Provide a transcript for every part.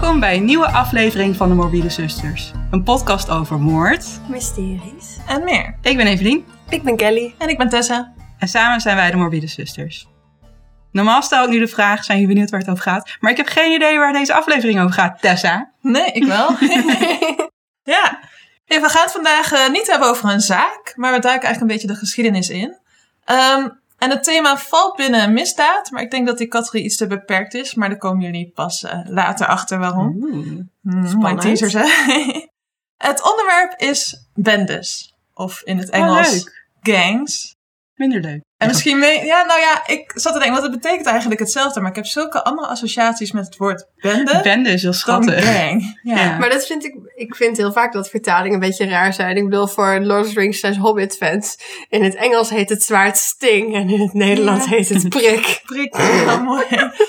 Welkom bij een nieuwe aflevering van de Morbide Zusters. Een podcast over moord. Mysteries. En meer. Ik ben Evelien Ik ben Kelly. En ik ben Tessa. en samen zijn wij de Morbide Zusters. Normaal stel ik nu de vraag, zijn jullie benieuwd waar het over gaat? Maar ik heb geen idee waar deze aflevering over gaat, Tessa. Nee, ik wel. ja. Ja, we gaan het vandaag eh, niet hebben over een zaak, maar we duiken eigenlijk een beetje de geschiedenis in. Ehm, en het thema valt binnen misdaad, maar ik denk dat die categorie iets te beperkt is. Maar daar komen jullie pas eh, later achter waarom. Mooie Spannend. teasers, hè? het onderwerp is bendes. Of in het Oh, Engels gangs. Minder leuk. En misschien weet ja, nou ja, ik zat te denken, want het betekent eigenlijk hetzelfde, maar ik heb zulke andere associaties met het woord bende Bende is heel dan schattig. gang. Ja. Ja. Maar dat vind ik, ik vind heel vaak dat vertalingen een beetje raar zijn. Ik bedoel, voor Lord of the Rings slash Hobbit fans. In het Engels heet het zwaard sting en in het Nederlands Ja. heet het prik. Prik, heel mooi.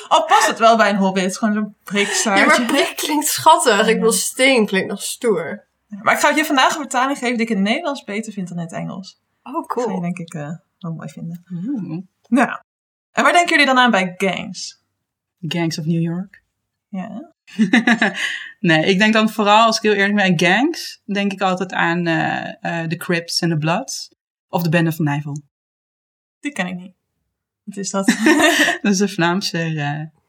Al past het wel bij een hobbit, gewoon zo'n Ja, prikstaartje. maar prik klinkt schattig. Ik bedoel, sting klinkt nog stoer. Maar ik ga je vandaag een vertaling geven die ik in het Nederlands beter vind dan in het Engels. Oh, Dat cool. denk ik eh, wel mooi vinden. Nou, en waar denken jullie dan aan bij gangs? Gangs of New York. Ja. nee, ik denk dan vooral, als ik heel eerlijk ben, aan gangs, denk ik altijd aan eh, eh, de Crips en de Bloods. Of de Bende van Nijvel. Die ken ik niet. Wat is dat? Dat is de Vlaamse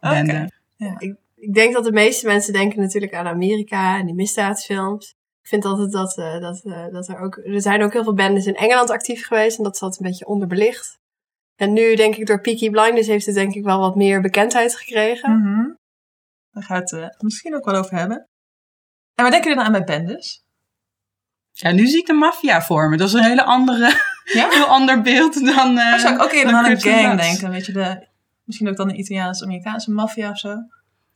eh, bende. Ja. Ik, ik denk dat de meeste mensen denken natuurlijk aan Amerika en die misdaadsfilms. Ik vind altijd dat, eh, dat, eh, dat er ook... Er zijn ook heel veel bands in Engeland actief geweest. En dat altijd een beetje onderbelicht. En nu denk ik door Peaky Blinders heeft het denk ik wel wat meer bekendheid gekregen. Mhm. Daar gaat het eh, misschien ook wel over hebben. En waar denken jullie dan aan bij bendes? Ja, nu zie ik de maffia vormen. Dat is een hele andere, Ja? heel ander beeld dan. eh Maar zou ik ook eerder dan aan een gang denken? Weet je, de, misschien ook dan de Italiaans-Amerikaanse maffia of zo?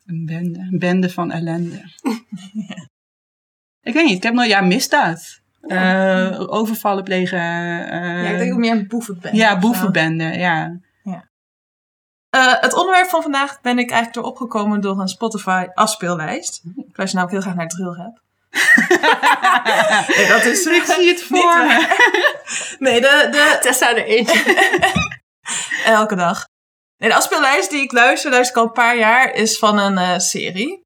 Een bende, een bende van ellende. Ik weet niet, ik heb nog, ja, misdaad. Eh, overvallen plegen. eh, ja, ik denk ook meer een boevenbende. Ja, boevenbende, ja. Eh, het onderwerp van vandaag ben ik eigenlijk door opgekomen door een Spotify afspeellijst. Ik luister namelijk heel graag naar drill nee, dat is... Ik zie het voor. Nee, de, de, Tessa er eentje. elke dag. Nee, de afspeellijst die ik luister, luister ik al een paar jaar, is van een serie.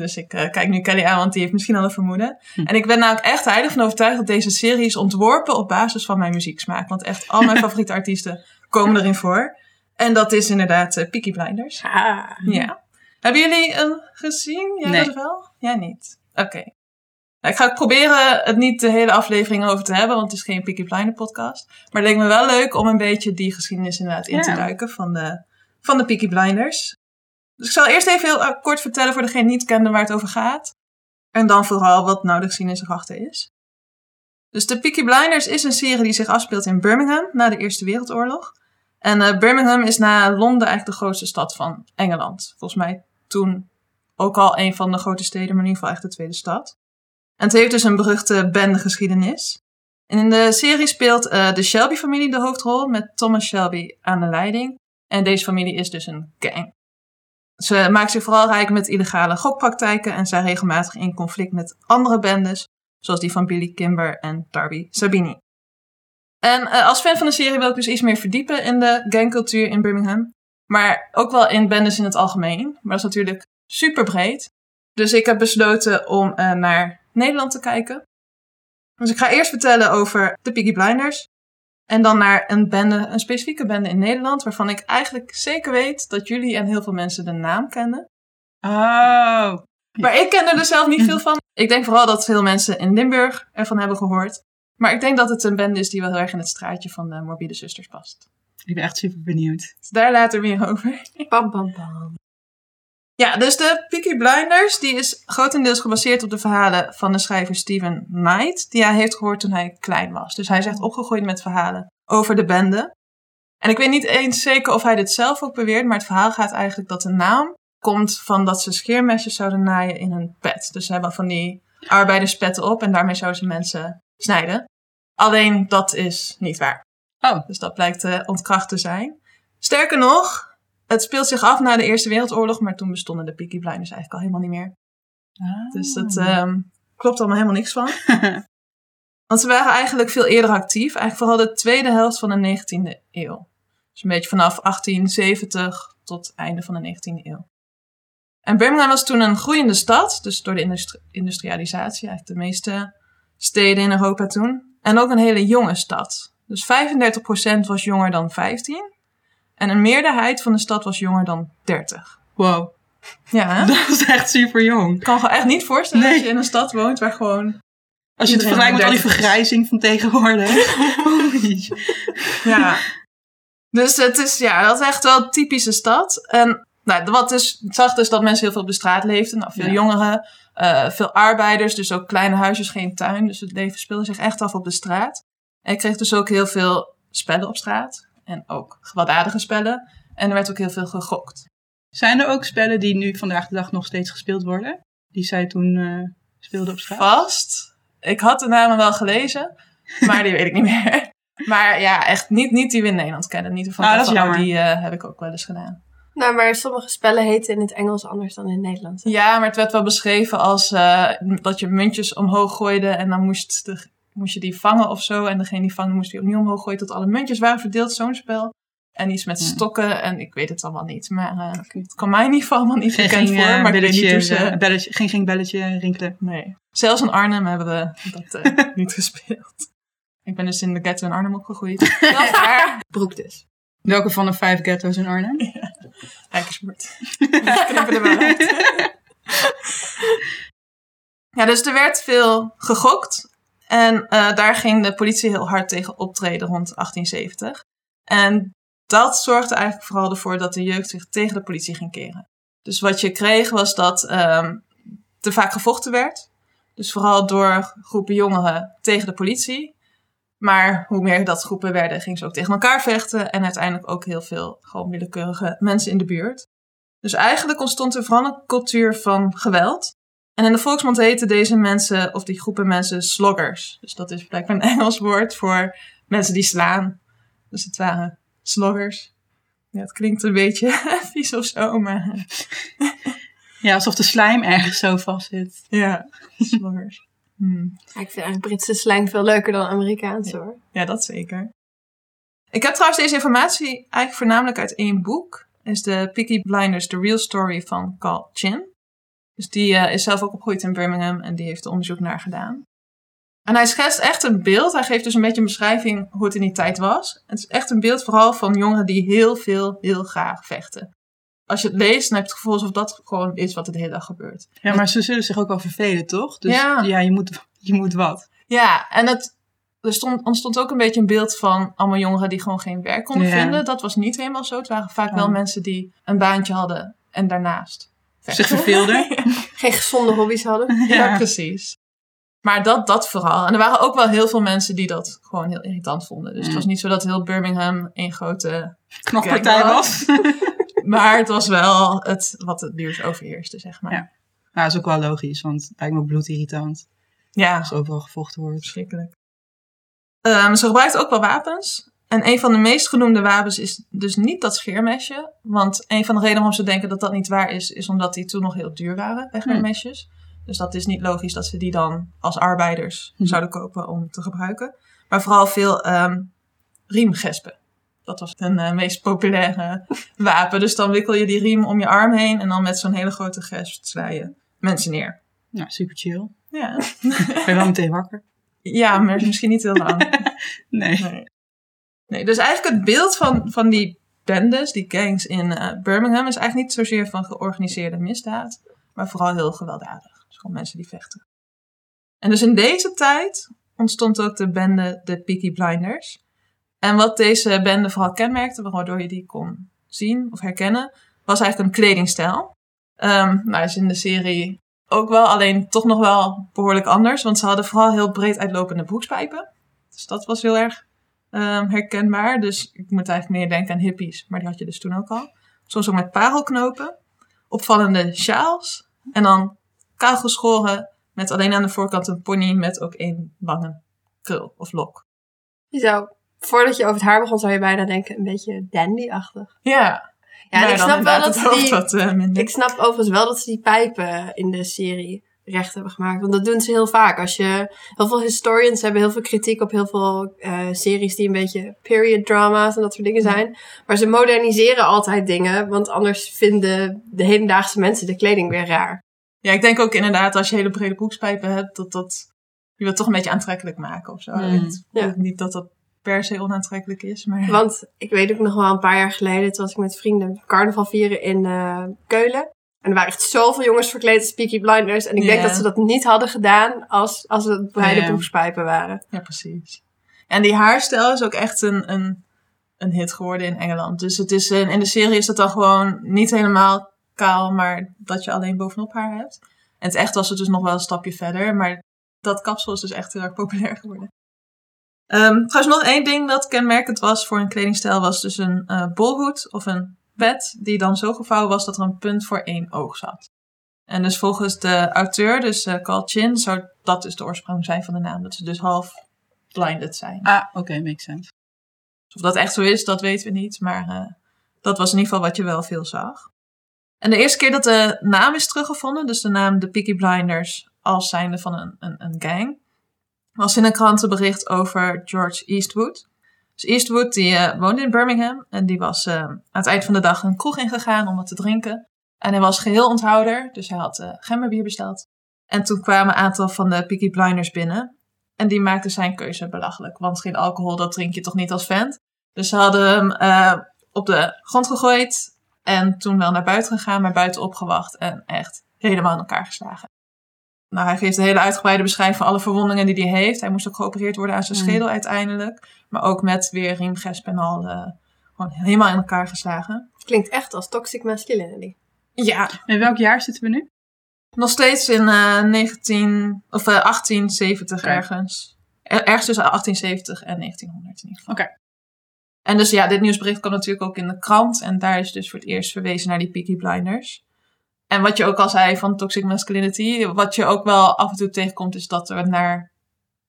Dus ik eh, kijk nu Kelly aan, want die heeft misschien al een vermoeden. Hm. En ik ben namelijk echt heilig van overtuigd dat deze serie is ontworpen op basis van mijn muzieksmaak. Want echt al mijn favoriete artiesten komen erin voor. En dat is inderdaad eh, Peaky Blinders. Ah. Ja. Hebben jullie hem gezien? Jij Nee. dat wel? Jij niet. Oké. Nou, ik ga proberen het niet de hele aflevering over te hebben, want het is geen Peaky Blinder podcast. Maar het leek me wel leuk om een beetje die geschiedenis inderdaad in te duiken van de, van de Peaky Blinders. Dus ik zal eerst even heel eh, kort vertellen voor degene die niet kende waar het over gaat. En dan vooral wat nou de geschiedenis erachter is. Dus de Peaky Blinders is een serie die zich afspeelt in Birmingham na de Eerste Wereldoorlog. En eh, Birmingham is na Londen eigenlijk de grootste stad van Engeland. Volgens mij toen ook al een van de grote steden, maar in ieder geval echt de tweede stad. En het heeft dus een beruchte bendegeschiedenis. En in de serie speelt eh, de Shelby-familie de hoofdrol met Thomas Shelby aan de leiding. En deze familie is dus een gang. Ze maken zich vooral rijk met illegale gokpraktijken en zijn regelmatig in conflict met andere bendes, zoals die van Billy Kimber en Darby Sabini. En eh, als fan van de serie wil ik dus iets meer verdiepen in de gangcultuur in Birmingham. Maar ook wel in bendes in het algemeen. Maar dat is natuurlijk super breed. Dus ik heb besloten om eh, naar Nederland te kijken. Dus ik ga eerst vertellen over de Peaky Blinders. En dan naar een bende, een specifieke bende in Nederland. Waarvan ik eigenlijk zeker weet dat jullie en heel veel mensen de naam kennen. Oh. Maar ik ken er dus zelf niet veel van. Ik denk vooral dat veel mensen in Limburg ervan hebben gehoord. Maar ik denk dat het een bende is die wel heel erg in het straatje van de morbide zusters past. Ik ben echt super benieuwd. Dus daar later meer over. Pam, pam, pam. Ja, dus de Peaky Blinders die is grotendeels gebaseerd op de verhalen van de schrijver Stephen Knight, die hij heeft gehoord toen hij klein was. Dus hij is echt opgegroeid met verhalen over de bende. En ik weet niet eens zeker of hij dit zelf ook beweert, maar het verhaal gaat eigenlijk dat de naam komt van dat ze scheermesjes zouden naaien in hun pet. Dus ze hebben van die arbeiderspetten op en daarmee zouden ze mensen snijden. Alleen dat is niet waar. Oh. Dus dat blijkt eh, ontkracht te zijn. Sterker nog, het speelt zich af na de Eerste Wereldoorlog, maar toen bestonden de Peaky Blinders eigenlijk al helemaal niet meer. Dus dat ehm, klopt allemaal helemaal niks van. Want ze waren eigenlijk veel eerder actief, eigenlijk vooral de tweede helft van de 19e eeuw. Dus een beetje vanaf 1870 tot het einde van de 19e eeuw. En Birmingham was toen een groeiende stad, dus door de industri- industrialisatie, eigenlijk de meeste steden in Europa toen. En ook een hele jonge stad. Dus 35% was jonger dan 15. En een meerderheid van de stad was jonger dan 30. Wow, Ja, hè? dat is echt super jong. Ik kan gewoon echt niet voorstellen Nee. dat je in een stad woont waar gewoon... Als je het vergelijkt met al die 30 is. vergrijzing van tegenwoordig. Oei. Ja. Dus het is, ja, dat is echt wel een typische stad. En nou, wat dus, ik zag dus dat mensen heel veel op de straat leefden. Nou, veel Ja. jongeren, eh, veel arbeiders, dus ook kleine huisjes, geen tuin. Dus het leven speelde zich echt af op de straat. En ik kreeg dus ook heel veel spellen op straat. En ook gewelddadige spellen. En er werd ook heel veel gegokt. Zijn er ook spellen die nu vandaag de dag nog steeds gespeeld worden? Die zij toen eh speelden op straat? Vast. Ik had de namen wel gelezen, maar die weet ik niet meer. Maar ja, echt niet, niet die we in Nederland kennen. Niet van Ah, dat is jammer. die eh, heb ik ook wel eens gedaan. Nou, maar sommige spellen heten in het Engels anders dan in het Nederlands. Ja, maar het werd wel beschreven als eh, dat je muntjes omhoog gooide en dan moest, de, moest je die vangen of zo. En degene die vangen moest die opnieuw omhoog gooien tot alle muntjes waren verdeeld, zo'n spel. En iets met stokken en ik weet het allemaal niet. Maar eh, het kwam mij in ieder geval allemaal niet bekend voor. eh, maar ik weet belletje, niet hoe ze... eh, belletje, geen, geen belletje rinkelen. Nee. Zelfs in Arnhem hebben we dat niet gespeeld. Ik ben dus in de ghetto in Arnhem opgegroeid. Waar. Broek dus. Welke van de vijf ghetto's in Arnhem? Knippen er wel uit. ja, dus er werd veel gegokt. En eh, daar ging de politie heel hard tegen optreden rond 1870. En dat zorgde eigenlijk vooral ervoor dat de jeugd zich tegen de politie ging keren. Dus wat je kreeg was dat ehm er vaak gevochten werd. Dus vooral door groepen jongeren tegen de politie. Maar hoe meer dat groepen werden, gingen ze ook tegen elkaar vechten. En uiteindelijk ook heel veel gewoon willekeurige mensen in de buurt. Dus eigenlijk ontstond er vooral een cultuur van geweld. En in de volksmond heten deze mensen, of die groepen mensen, sloggers. Dus dat is blijkbaar een Engels woord voor mensen die slaan. Dus het waren sloggers. Ja, het klinkt een beetje vies of zo, maar Ja, alsof de slijm ergens zo vast zit. ja, sloggers. Hmm. Ja, ik vind eigenlijk Britse slang veel leuker dan Amerikaans hoor. Ja, dat zeker. Ik heb trouwens deze informatie eigenlijk voornamelijk uit één boek. is de Peaky Blinders, The Real Story van Carl Chin. Dus die eh, is zelf ook opgegroeid in Birmingham en die heeft er onderzoek naar gedaan. En hij schetst echt een beeld. Hij geeft dus een beetje een beschrijving hoe het in die tijd was. Het is echt een beeld vooral van jongeren die heel veel, heel graag vechten. Als je het leest, dan heb je het gevoel alsof dat gewoon is wat er de hele dag gebeurt. Ja, maar ze zullen zich ook wel vervelen, toch? Dus Ja. ja, je, moet, je moet wat. Ja, en het, er stond, ontstond ook een beetje een beeld van allemaal jongeren die gewoon geen werk konden Ja. vinden. Dat was niet helemaal zo. Het waren vaak wel mensen die een baantje hadden en daarnaast Zich verveelden. Geen gezonde hobby's hadden. Ja, Ja. precies. Maar dat, dat vooral. En er waren ook wel heel veel mensen die dat gewoon heel irritant vonden. Dus het Mm. was niet zo dat heel Birmingham één grote... Knokpartij was. Maar het was wel het, wat het nieuws overheerste, zeg maar. Ja. Nou, dat is ook wel logisch, want het lijkt me bloedirritant ja als overal gevochten wordt. verschrikkelijk. Ehm, ze gebruikt ook wel wapens. En een van de meest genoemde wapens is dus niet dat scheermesje. Want een van de redenen waarom ze denken dat dat niet waar is, is omdat die toen nog heel duur waren, wegwerpmesjes. Dus dat is niet logisch dat ze die dan als arbeiders Hm. zouden kopen om te gebruiken. Maar vooral veel ehm riemgespen. Dat was een eh, meest populaire wapen. Dus dan wikkel je die riem om je arm heen en dan met zo'n hele grote gesp sla je mensen neer. Nou, super chill. Ja, Ben je wel meteen wakker? ja maar misschien niet heel lang. Nee. Nee. Nee, dus eigenlijk het beeld van, van die bendes, die gangs in eh, Birmingham, is eigenlijk niet zozeer van georganiseerde misdaad, maar vooral heel gewelddadig. Dus gewoon mensen die vechten. En dus in deze tijd ontstond ook de bende de Peaky Blinders. En wat deze bende vooral kenmerkte, waardoor je die kon zien of herkennen, was eigenlijk een kledingstijl. Ehm nou, is in de serie ook wel, alleen toch nog wel behoorlijk anders, want ze hadden vooral heel breed uitlopende broekspijpen. Dus dat was heel erg ehm, herkenbaar. Dus ik moet eigenlijk meer denken aan hippies, maar die had je dus toen ook al. Soms ook met parelknopen, opvallende sjaals en dan kaal geschoren met alleen aan de voorkant een pony met ook één lange krul of lok. Je zou, voordat je over het haar begon, zou je bijna denken een beetje dandy-achtig. Ja, Ja, en ik snap wel dat ze die, eh, ik snap overigens wel dat ze die pijpen in de serie recht hebben gemaakt. Want dat doen ze heel vaak. Als je, heel veel historians hebben heel veel kritiek op heel veel eh, series die een beetje period drama's en dat soort dingen zijn. Maar ze moderniseren altijd dingen, want anders vinden de hedendaagse mensen de kleding weer raar. Ja, ik denk ook inderdaad als je hele brede broekspijpen hebt, dat dat je wilt toch een beetje aantrekkelijk maken of zo. Mm. Ja. niet dat dat per se onaantrekkelijk is, maar Want ik weet ook nog wel een paar jaar geleden, toen was ik met vrienden carnaval vieren in eh, Keulen. En er waren echt zoveel jongens verkleed als Peaky Blinders. En ik denk dat ze dat niet hadden gedaan als, als het Ja. broekspijpen waren. ja, precies. En die haarstijl is ook echt een, een, een hit geworden in Engeland. Dus het is, in in de serie is het dan gewoon niet helemaal kaal, maar dat je alleen bovenop haar hebt. En het echt was het dus nog wel een stapje verder, maar dat kapsel is dus echt heel erg populair geworden. Ehm, trouwens, nog één ding dat kenmerkend was voor een kledingstijl was dus een eh, bolhoed of een pet die dan zo gevouwen was dat er een punt voor één oog zat. En dus volgens de auteur, dus eh Carl Chin, zou dat dus de oorsprong zijn van de naam. Dat ze dus half blinded zijn. Ah, oké, makes sense. Of dat echt zo is, dat weten we niet. Maar eh, dat was in ieder geval wat je wel veel zag. En de eerste keer dat de naam is teruggevonden, dus de naam de Peaky Blinders als zijnde van een, een, een gang, was in een krantenbericht over George Eastwood. Dus Eastwood die eh, woonde in Birmingham en die was eh, aan het eind van de dag een kroeg ingegaan om wat te drinken. En hij was geheel onthouder, dus hij had eh gemberbier besteld. En toen kwamen een aantal van de Peaky Blinders binnen. En die maakten zijn keuze belachelijk. Want geen alcohol, dat drink je toch niet als vent? Dus ze hadden hem op de grond gegooid. En toen wel naar buiten gegaan, maar buiten opgewacht. En echt helemaal in elkaar geslagen. Nou, hij geeft een hele uitgebreide beschrijving van alle verwondingen die hij heeft. Hij moest ook geopereerd worden aan zijn Mm. schedel uiteindelijk. Maar ook met weer riemgesp en al. eh, gewoon helemaal in elkaar geslagen. Klinkt echt als toxic masculinity. Ja, In welk jaar zitten we nu? nog steeds in eh 19, of, eh, 1870 Oké. ergens. Er- ergens tussen 1870 en 1900 in ieder geval. Oké. En dus ja, dit nieuwsbericht kwam natuurlijk ook in de krant. En daar is dus voor het eerst verwezen naar die Peaky Blinders. En wat je ook al zei van toxic masculinity. Wat je ook wel af en toe tegenkomt is dat er naar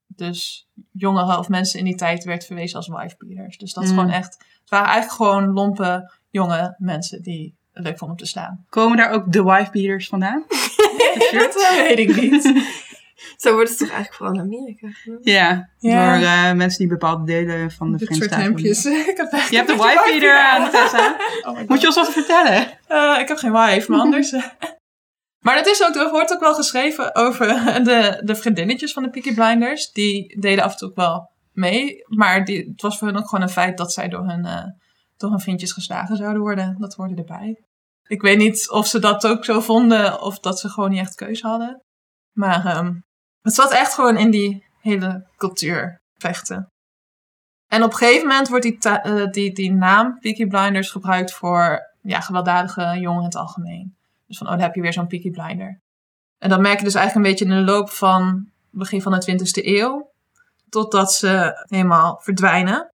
dus jongeren of mensen in die tijd werd verwezen als wifebeaters. Dus dat is Mm. gewoon echt... Het waren eigenlijk gewoon lompe jonge mensen die het leuk vonden om te slaan. Komen daar ook de wifebeaters vandaan? Dat weet ik niet. Zo wordt het toch eigenlijk vooral in Amerika genoemd? Ja, Ja. door eh, mensen die bepaalde delen van de soort Verenigde. Staten. Je hebt een een beetje wifebeater aan, Tessa. Oh. Moet je ons wat vertellen? Eh, ik heb geen wife, maar anders. eh. maar het is ook, er wordt ook wel geschreven over de, de vriendinnetjes van de Peaky Blinders. Die deden af en toe ook wel mee. Maar die, het was voor hen ook gewoon een feit dat zij door hun, eh, door hun vriendjes geslagen zouden worden. Dat hoorde erbij. Ik weet niet of ze dat ook zo vonden of dat ze gewoon niet echt keuze hadden. Maar ehm, het zat echt gewoon in die hele cultuur vechten. En op een gegeven moment wordt die, eh, die, die naam Peaky Blinders gebruikt voor ja, gewelddadige jongeren in het algemeen. Dus van, oh, dan heb je weer zo'n Peaky Blinder. En dat merk je dus eigenlijk een beetje in de loop van begin van de 20e eeuw. Totdat ze helemaal verdwijnen.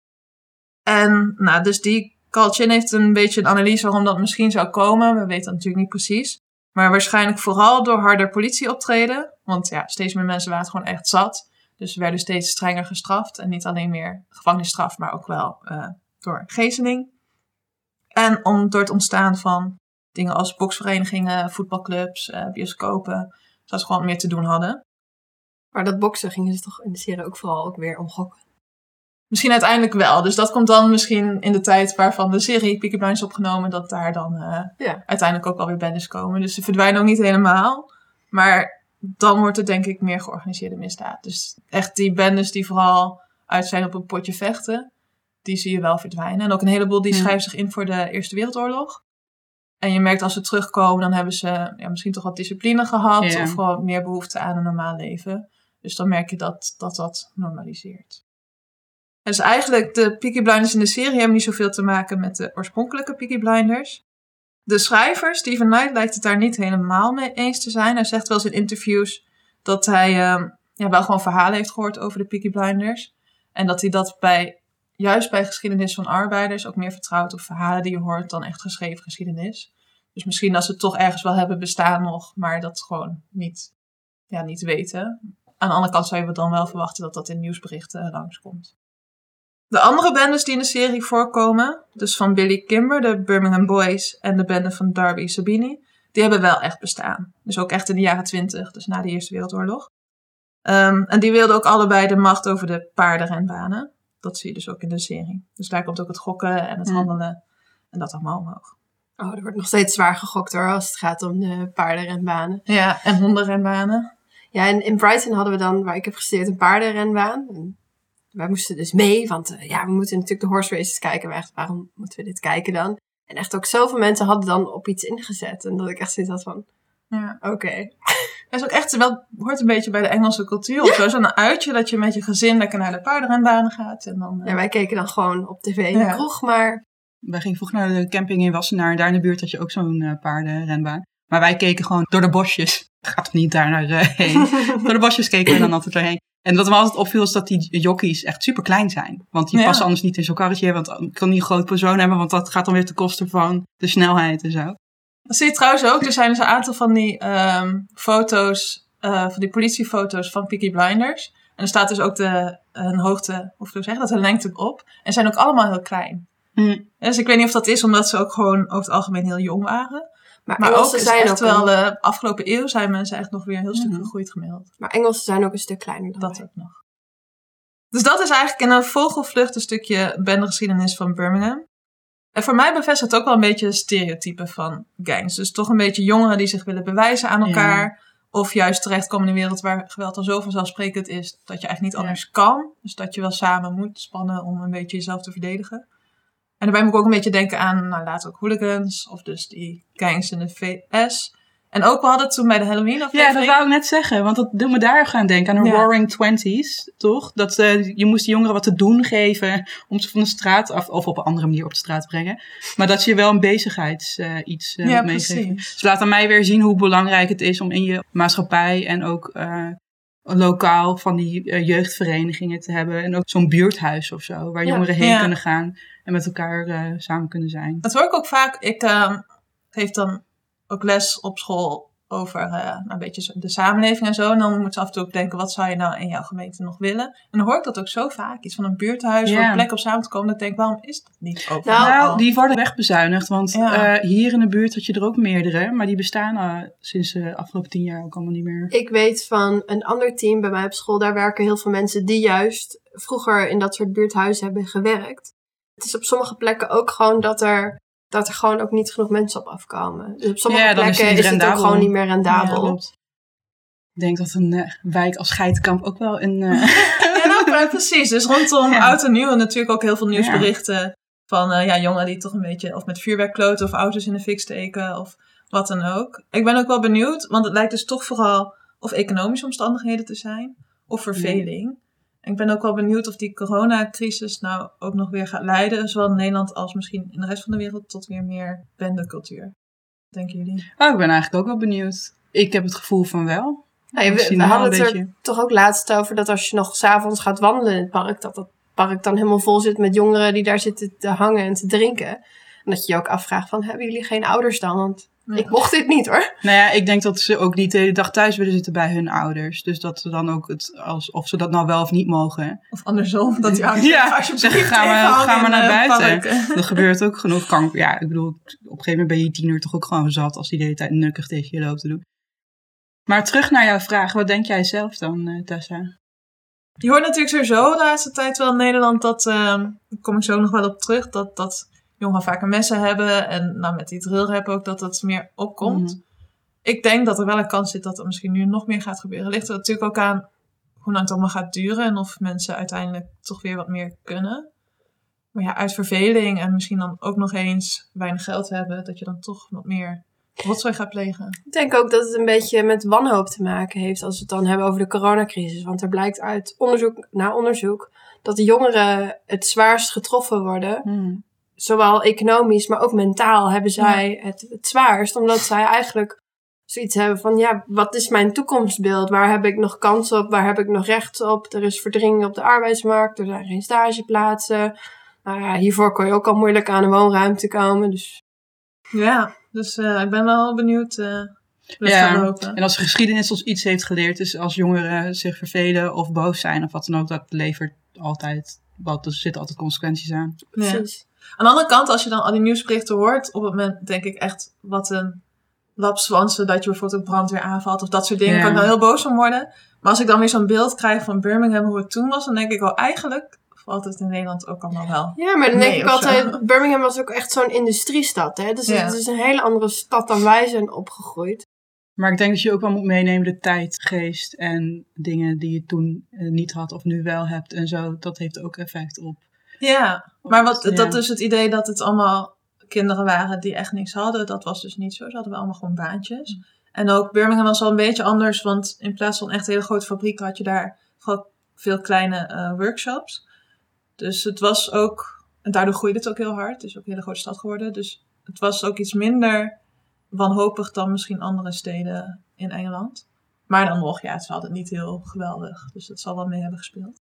En nou, dus die Carl Chin heeft een beetje een analyse waarom dat misschien zou komen. We weten dat natuurlijk niet precies. Maar waarschijnlijk vooral door harder politieoptreden. Want ja, steeds meer mensen waren gewoon echt zat. Dus ze werden steeds strenger gestraft. En niet alleen meer gevangenisstraf, maar ook wel eh, door gezeling. En om, door het ontstaan van dingen als boksverenigingen, voetbalclubs, eh, bioscopen. Zodat ze gewoon meer te doen hadden. Maar dat boksen gingen ze toch in de serie ook vooral ook weer om gokken. Misschien uiteindelijk wel. Dus dat komt dan misschien in de tijd waarvan de serie Peaky Blinders is opgenomen. Dat daar dan eh, Ja. uiteindelijk ook alweer bendes komen. Dus ze verdwijnen ook niet helemaal. Maar dan wordt het denk ik meer georganiseerde misdaad. Dus echt die bendes die vooral uit zijn op een potje vechten. Die zie je wel verdwijnen. En ook een heleboel die Ja. schrijven zich in voor de Eerste Wereldoorlog. En je merkt als ze terugkomen, dan hebben ze ja, misschien toch wat discipline gehad. Of gewoon meer behoefte aan een normaal leven. Dus dan merk je dat dat, dat normaliseert. Dus eigenlijk, de Peaky Blinders in de serie hebben niet zoveel te maken met de oorspronkelijke Peaky Blinders. De schrijver, Stephen Knight, lijkt het daar niet helemaal mee eens te zijn. Hij zegt wel eens in interviews dat hij ehm, ja, wel gewoon verhalen heeft gehoord over de Peaky Blinders. En dat hij dat bij, juist bij geschiedenis van arbeiders ook meer vertrouwt op verhalen die je hoort dan echt geschreven geschiedenis. Dus misschien dat ze het toch ergens wel hebben bestaan nog, maar dat gewoon niet, ja, niet weten. Aan de andere kant zou je dan wel verwachten dat dat in nieuwsberichten langskomt. De andere bendes die in de serie voorkomen, dus van Billy Kimber, de Birmingham Boys en de bende van Darby Sabini, die hebben wel echt bestaan. Dus ook echt in de jaren twintig, dus na de Eerste Wereldoorlog. Ehm, en die wilden ook allebei de macht over de paardenrenbanen. Dat zie je dus ook in de serie. Dus daar komt ook het gokken en het Mm. handelen en dat allemaal omhoog. Oh, er wordt nog steeds zwaar gegokt hoor, als het gaat om de paardenrenbanen. Ja, en hondenrenbanen. Ja, en in Brighton hadden we dan, waar ik heb gestudeerd, een paardenrenbaan. En wij moesten dus mee, want eh, ja, we moeten natuurlijk de horse races kijken. Maar echt, waarom moeten we dit kijken dan? En echt ook zoveel mensen hadden dan op iets ingezet. En dat ik echt zoiets had van, Ja. oké. Het is ook echt wel, hoort een beetje bij de Engelse cultuur of zo. Zo'n uitje dat je met je gezin lekker naar de paardenrenbanen gaat. En dan, eh, Ja, wij keken dan gewoon op tv in Ja. de kroeg, maar Wij gingen vroeger naar de camping in Wassenaar. Daar in de buurt had je ook zo'n eh, paardenrenbaan. Maar wij keken gewoon door de bosjes. Gaat niet daar naar heen. door de bosjes keken we dan altijd doorheen. En wat me altijd opviel is dat die jockeys echt super klein zijn. Want die Ja. passen anders niet in zo'n karretje. Want ik kan niet een groot persoon hebben. Want dat gaat dan weer ten koste van de snelheid en zo. Dat zie je trouwens ook. Er zijn dus een aantal van die ehm, foto's, eh, van die politiefoto's van Peaky Blinders. En er staat dus ook de, hun hoogte, of hoe zeg je dat, hun lengte op. En zijn ook allemaal heel klein. Hm. Dus ik weet niet of dat is omdat ze ook gewoon over het algemeen heel jong waren. Maar, Engelsen zijn echt ook wel een, de afgelopen eeuw zijn mensen echt nog weer een heel stuk Mhm. gegroeid gemiddeld. maar Engelsen zijn ook een stuk kleiner dan Dat wij. ook nog. Dus dat is eigenlijk in een vogelvlucht een stukje bendegeschiedenis van Birmingham. En voor mij bevestigt het ook wel een beetje de stereotypen van gangs. Dus toch een beetje jongeren die zich willen bewijzen aan Ja. elkaar. Of juist terechtkomen in een wereld waar geweld al zo vanzelfsprekend is dat je eigenlijk niet Ja. anders kan. Dus dat je wel samen moet spannen om een beetje jezelf te verdedigen. En daarbij moet ik ook een beetje denken aan, nou later ook hooligans. Of dus die gangs in de VS. En ook, we hadden het toen bij de Halloween Ja, aflevering. dat wou ik net zeggen. Want dat doet me daar gaan denken. Aan de Ja. Roaring Twenties, toch? Dat eh, je moest de jongeren wat te doen geven. Om ze van de straat af, of op een andere manier op de straat te brengen. Maar dat je wel een bezigheids eh, iets eh, Ja, precies. Dus laat aan mij weer zien hoe belangrijk het is om in je maatschappij en ook eh, lokaal van die jeugdverenigingen te hebben. En ook zo'n buurthuis of zo, waar Ja. jongeren heen Ja. kunnen gaan en met elkaar eh, samen kunnen zijn. Dat hoor ik ook vaak. Ik ehm geef dan ook les op school over eh, een beetje de samenleving en zo. En dan moeten ze af en toe ook denken, wat zou je nou in jouw gemeente nog willen? En dan hoor ik dat ook zo vaak. Iets van een buurthuis, voor een plek om samen te komen. Dat ik denk, waarom is dat niet overal? Nou, Nou, die worden wegbezuinigd, want Ja. eh, hier in de buurt had je er ook meerdere, maar die bestaan eh, sinds de afgelopen tien jaar ook allemaal niet meer. Ik weet van een ander team bij mij op school, daar werken heel veel mensen die juist vroeger in dat soort buurthuizen hebben gewerkt. Het is op sommige plekken ook gewoon dat er, dat er gewoon ook niet genoeg mensen op afkomen. Dus op sommige Ja, dan is het plekken is, het ook gewoon niet meer rendabel. Ja. Ik denk dat een eh, wijk als Geitenkamp ook wel een... eh, Ja, nou, maar precies. Dus rondom oud en nieuw natuurlijk ook heel veel nieuwsberichten van eh, ja, jongeren die toch een beetje of met vuurwerk kloten of auto's in de fik steken of wat dan ook. Ik ben ook wel benieuwd, want het lijkt dus toch vooral of economische omstandigheden te zijn of verveling. Ik ben ook wel benieuwd of die coronacrisis nou ook nog weer gaat leiden, zowel in Nederland als misschien in de rest van de wereld, tot weer meer bendecultuur. Denken jullie? oh, ik ben eigenlijk ook wel benieuwd. Ik heb het gevoel van wel. Nee, we, we wel hadden het er toch ook laatst over dat als je nog s'avonds gaat wandelen in het park, dat dat park dan helemaal vol zit met jongeren die daar zitten te hangen en te drinken. En dat je je ook afvraagt van, hebben jullie geen ouders dan? Want Ja. ik mocht dit niet hoor. Nou ja, ik denk dat ze ook niet de hele dag thuis willen zitten bij hun ouders. Dus dat ze dan ook het, als, of ze dat nou wel of niet mogen. Of andersom, dat die ouders Ja, alsjeblieft ga maar- naar buiten. parken. Dat gebeurt ook genoeg. Kan, ja, ik bedoel, op een gegeven moment ben je tiener toch ook gewoon zat als die de hele tijd nukkig tegen je loopt te doen. Maar terug naar jouw vraag, wat denk jij zelf dan, eh, Tessa? Je hoort natuurlijk sowieso de laatste tijd wel in Nederland dat, ehm daar kom ik zo nog wel op terug, dat, dat jongeren vaker messen hebben. En nou, met die drillrap ook, dat dat meer opkomt. Mhm. Ik denk dat er wel een kans zit dat er misschien nu nog meer gaat gebeuren. Ligt er natuurlijk ook aan hoe lang het allemaal gaat duren en of mensen uiteindelijk toch weer wat meer kunnen. Maar ja, uit verveling en misschien dan ook nog eens weinig geld hebben, dat je dan toch wat meer rotzooi gaat plegen. Ik denk ook dat het een beetje met wanhoop te maken heeft als we het dan hebben over de coronacrisis. Want er blijkt uit onderzoek na onderzoek dat de jongeren het zwaarst getroffen worden. Hmm. Zowel economisch, maar ook mentaal hebben zij het, het zwaarst. Omdat zij eigenlijk zoiets hebben van, ja, wat is mijn toekomstbeeld? Waar heb ik nog kans op? Waar heb ik nog recht op? Er is verdringing op de arbeidsmarkt. Er zijn geen stageplaatsen. Nou ja, hiervoor kon je ook al moeilijk aan een woonruimte komen. Dus Ja, dus eh, ik ben wel benieuwd eh hoe het Ja. En als de geschiedenis ons iets heeft geleerd, is als jongeren zich vervelen of boos zijn of wat dan ook, dat levert altijd wat. Er zitten altijd consequenties aan. Ja. Aan de andere kant, als je dan al die nieuwsberichten hoort, op het moment denk ik echt, wat een lapswansen dat je bijvoorbeeld een brandweer aanvalt of dat soort dingen. Ja. kan ik dan heel boos van worden. Maar als ik dan weer zo'n beeld krijg van Birmingham, hoe het toen was, dan denk ik wel eigenlijk valt het in Nederland ook allemaal wel. Ja, maar dan denk Nee, ik altijd, zo. Birmingham was ook echt zo'n industriestad. Hè? Dus Ja. het is een hele andere stad dan wij zijn opgegroeid. Maar ik denk dat je ook wel moet meenemen de tijdgeest en dingen die je toen eh, niet had of nu wel hebt en zo. Dat heeft ook effect op. Ja, maar wat, Ja. dat is het idee dat het allemaal kinderen waren die echt niks hadden. Dat was dus niet zo. Ze hadden wel allemaal gewoon baantjes. En ook Birmingham was wel een beetje anders, want in plaats van echt hele grote fabrieken had je daar gewoon veel kleine eh, workshops. Dus het was ook, en daardoor groeide het ook heel hard. Het is ook een hele grote stad geworden. Dus het was ook iets minder wanhopig dan misschien andere steden in Engeland. Maar dan nog, ja, ze hadden het niet heel geweldig. Dus dat zal wel mee hebben gespeeld.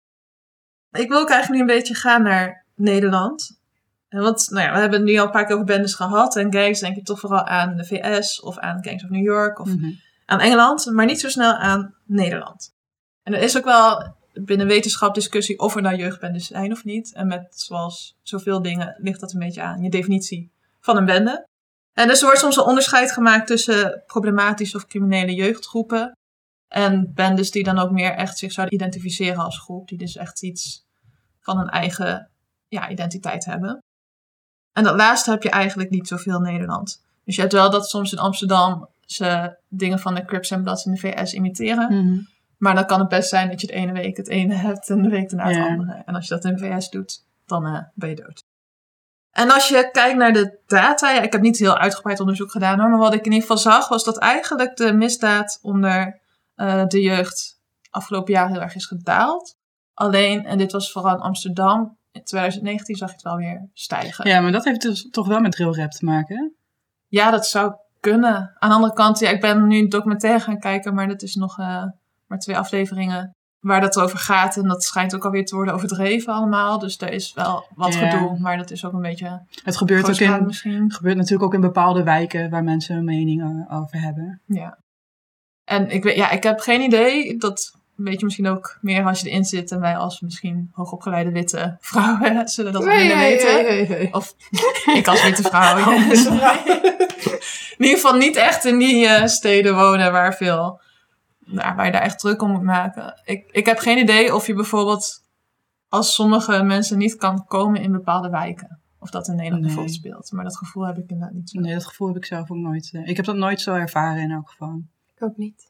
Ik wil ook eigenlijk nu een beetje gaan naar Nederland. En want, nou ja, we hebben het nu al een paar keer over bendes gehad. En gangs denk ik toch vooral aan de VS of aan Gangs of New York of Mhm. aan Engeland. Maar niet zo snel aan Nederland. En er is ook wel binnen wetenschap discussie of er nou jeugdbendes zijn of niet. En met zoals zoveel dingen ligt dat een beetje aan je definitie van een bende. En dus er wordt soms een onderscheid gemaakt tussen problematische of criminele jeugdgroepen. En bendes die dan ook meer echt zich zouden identificeren als groep. Die dus echt iets van een eigen ja, identiteit hebben. En dat laatste heb je eigenlijk niet zoveel in Nederland. Dus je hebt wel dat soms in Amsterdam ze dingen van de Crips en Bloods in de VS imiteren. Mhm. Maar dan kan het best zijn dat je de ene week het ene hebt en de week daarna het andere. En als je dat in de VS doet, dan eh, ben je dood. En als je kijkt naar de data, ja, ik heb niet heel uitgebreid onderzoek gedaan hoor, maar wat ik in ieder geval zag was dat eigenlijk de misdaad onder eh, de jeugd afgelopen jaar heel erg is gedaald. Alleen, en dit was vooral in Amsterdam, in 2019 zag je het wel weer stijgen. Ja, maar dat heeft dus toch wel met drill rap te maken. hè? Ja, dat zou kunnen. Aan de andere kant, ja, ik ben nu een documentaire gaan kijken, maar dat is nog eh, maar twee afleveringen waar dat over gaat. En dat schijnt ook alweer te worden overdreven allemaal. Dus er is wel wat Ja. gedoe, maar dat is ook een beetje Het gebeurt, ook in, misschien. gebeurt natuurlijk ook in bepaalde wijken waar mensen een mening over hebben. Ja. En ik, weet, ja, ik heb geen idee. Dat weet je misschien ook meer als je erin zit. En wij als misschien hoogopgeleide witte vrouwen zullen dat Nee, minder nee, weten. nee, nee, nee. Of ik als witte vrouw. in ieder geval niet echt in die eh, steden wonen waar veel... Nou, waar je daar echt druk om moet maken. Ik, ik heb geen idee of je bijvoorbeeld als sommige mensen niet kan komen in bepaalde wijken. Of dat in Nederland Nee. bijvoorbeeld speelt. Maar dat gevoel heb ik inderdaad niet zo. Nee, dat gevoel heb ik zelf ook nooit. eh, ik heb dat nooit zo ervaren in elk geval. Ik ook niet.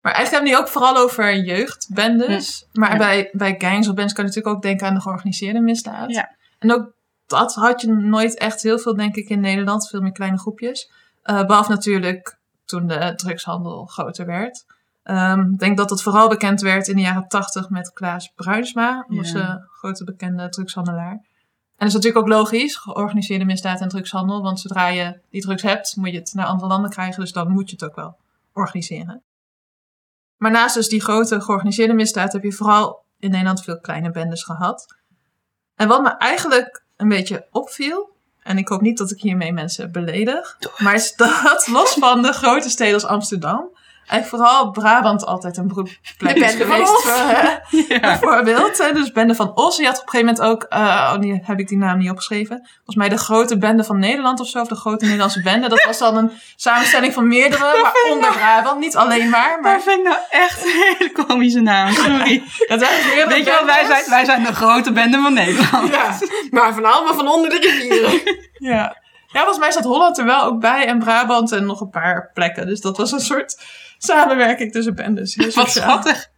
Maar eigenlijk hebben we het nu ook vooral over jeugdbendes. Maar Ja. bij, bij gangs of bands kan je natuurlijk ook denken aan de georganiseerde misdaad. Ja. En ook dat had je nooit echt heel veel, denk ik, in Nederland. Veel meer kleine groepjes. Eh, behalve natuurlijk toen de drugshandel groter werd. Ehm, Ik denk dat het vooral bekend werd in de jaren tachtig met Klaas Bruinsma. Dat Ja. een grote bekende drugshandelaar. En dat is natuurlijk ook logisch, georganiseerde misdaad en drugshandel. Want zodra je die drugs hebt, moet je het naar andere landen krijgen. Dus dan moet je het ook wel organiseren. Maar naast dus die grote georganiseerde misdaad heb je vooral in Nederland veel kleine bendes gehad. En wat me eigenlijk een beetje opviel, en ik hoop niet dat ik hiermee mensen beledig, maar is dat los van de grote steden als Amsterdam, eigenlijk vooral Brabant altijd een is van geweest. Voor, Ja. Bijvoorbeeld, hè, dus Bende van Os. Je had op een gegeven moment ook, eh, oh, nu heb ik die naam niet opgeschreven. Volgens mij de grote bende van Nederland of zo, of de grote Nederlandse bende. Dat was dan een samenstelling van meerdere, waaronder Brabant. Niet alleen maar, Maar maar vind ik nou echt een hele komische naam. Sorry. het zijn dus Weet je wel, wij zijn, wij zijn de grote bende van Nederland. Ja, maar van allemaal van onder de rivieren. Ja. ja, volgens mij zat Holland er wel ook bij en Brabant en nog een paar plekken. Dus dat was een soort samenwerking tussen bendes. Heel Wat schattig.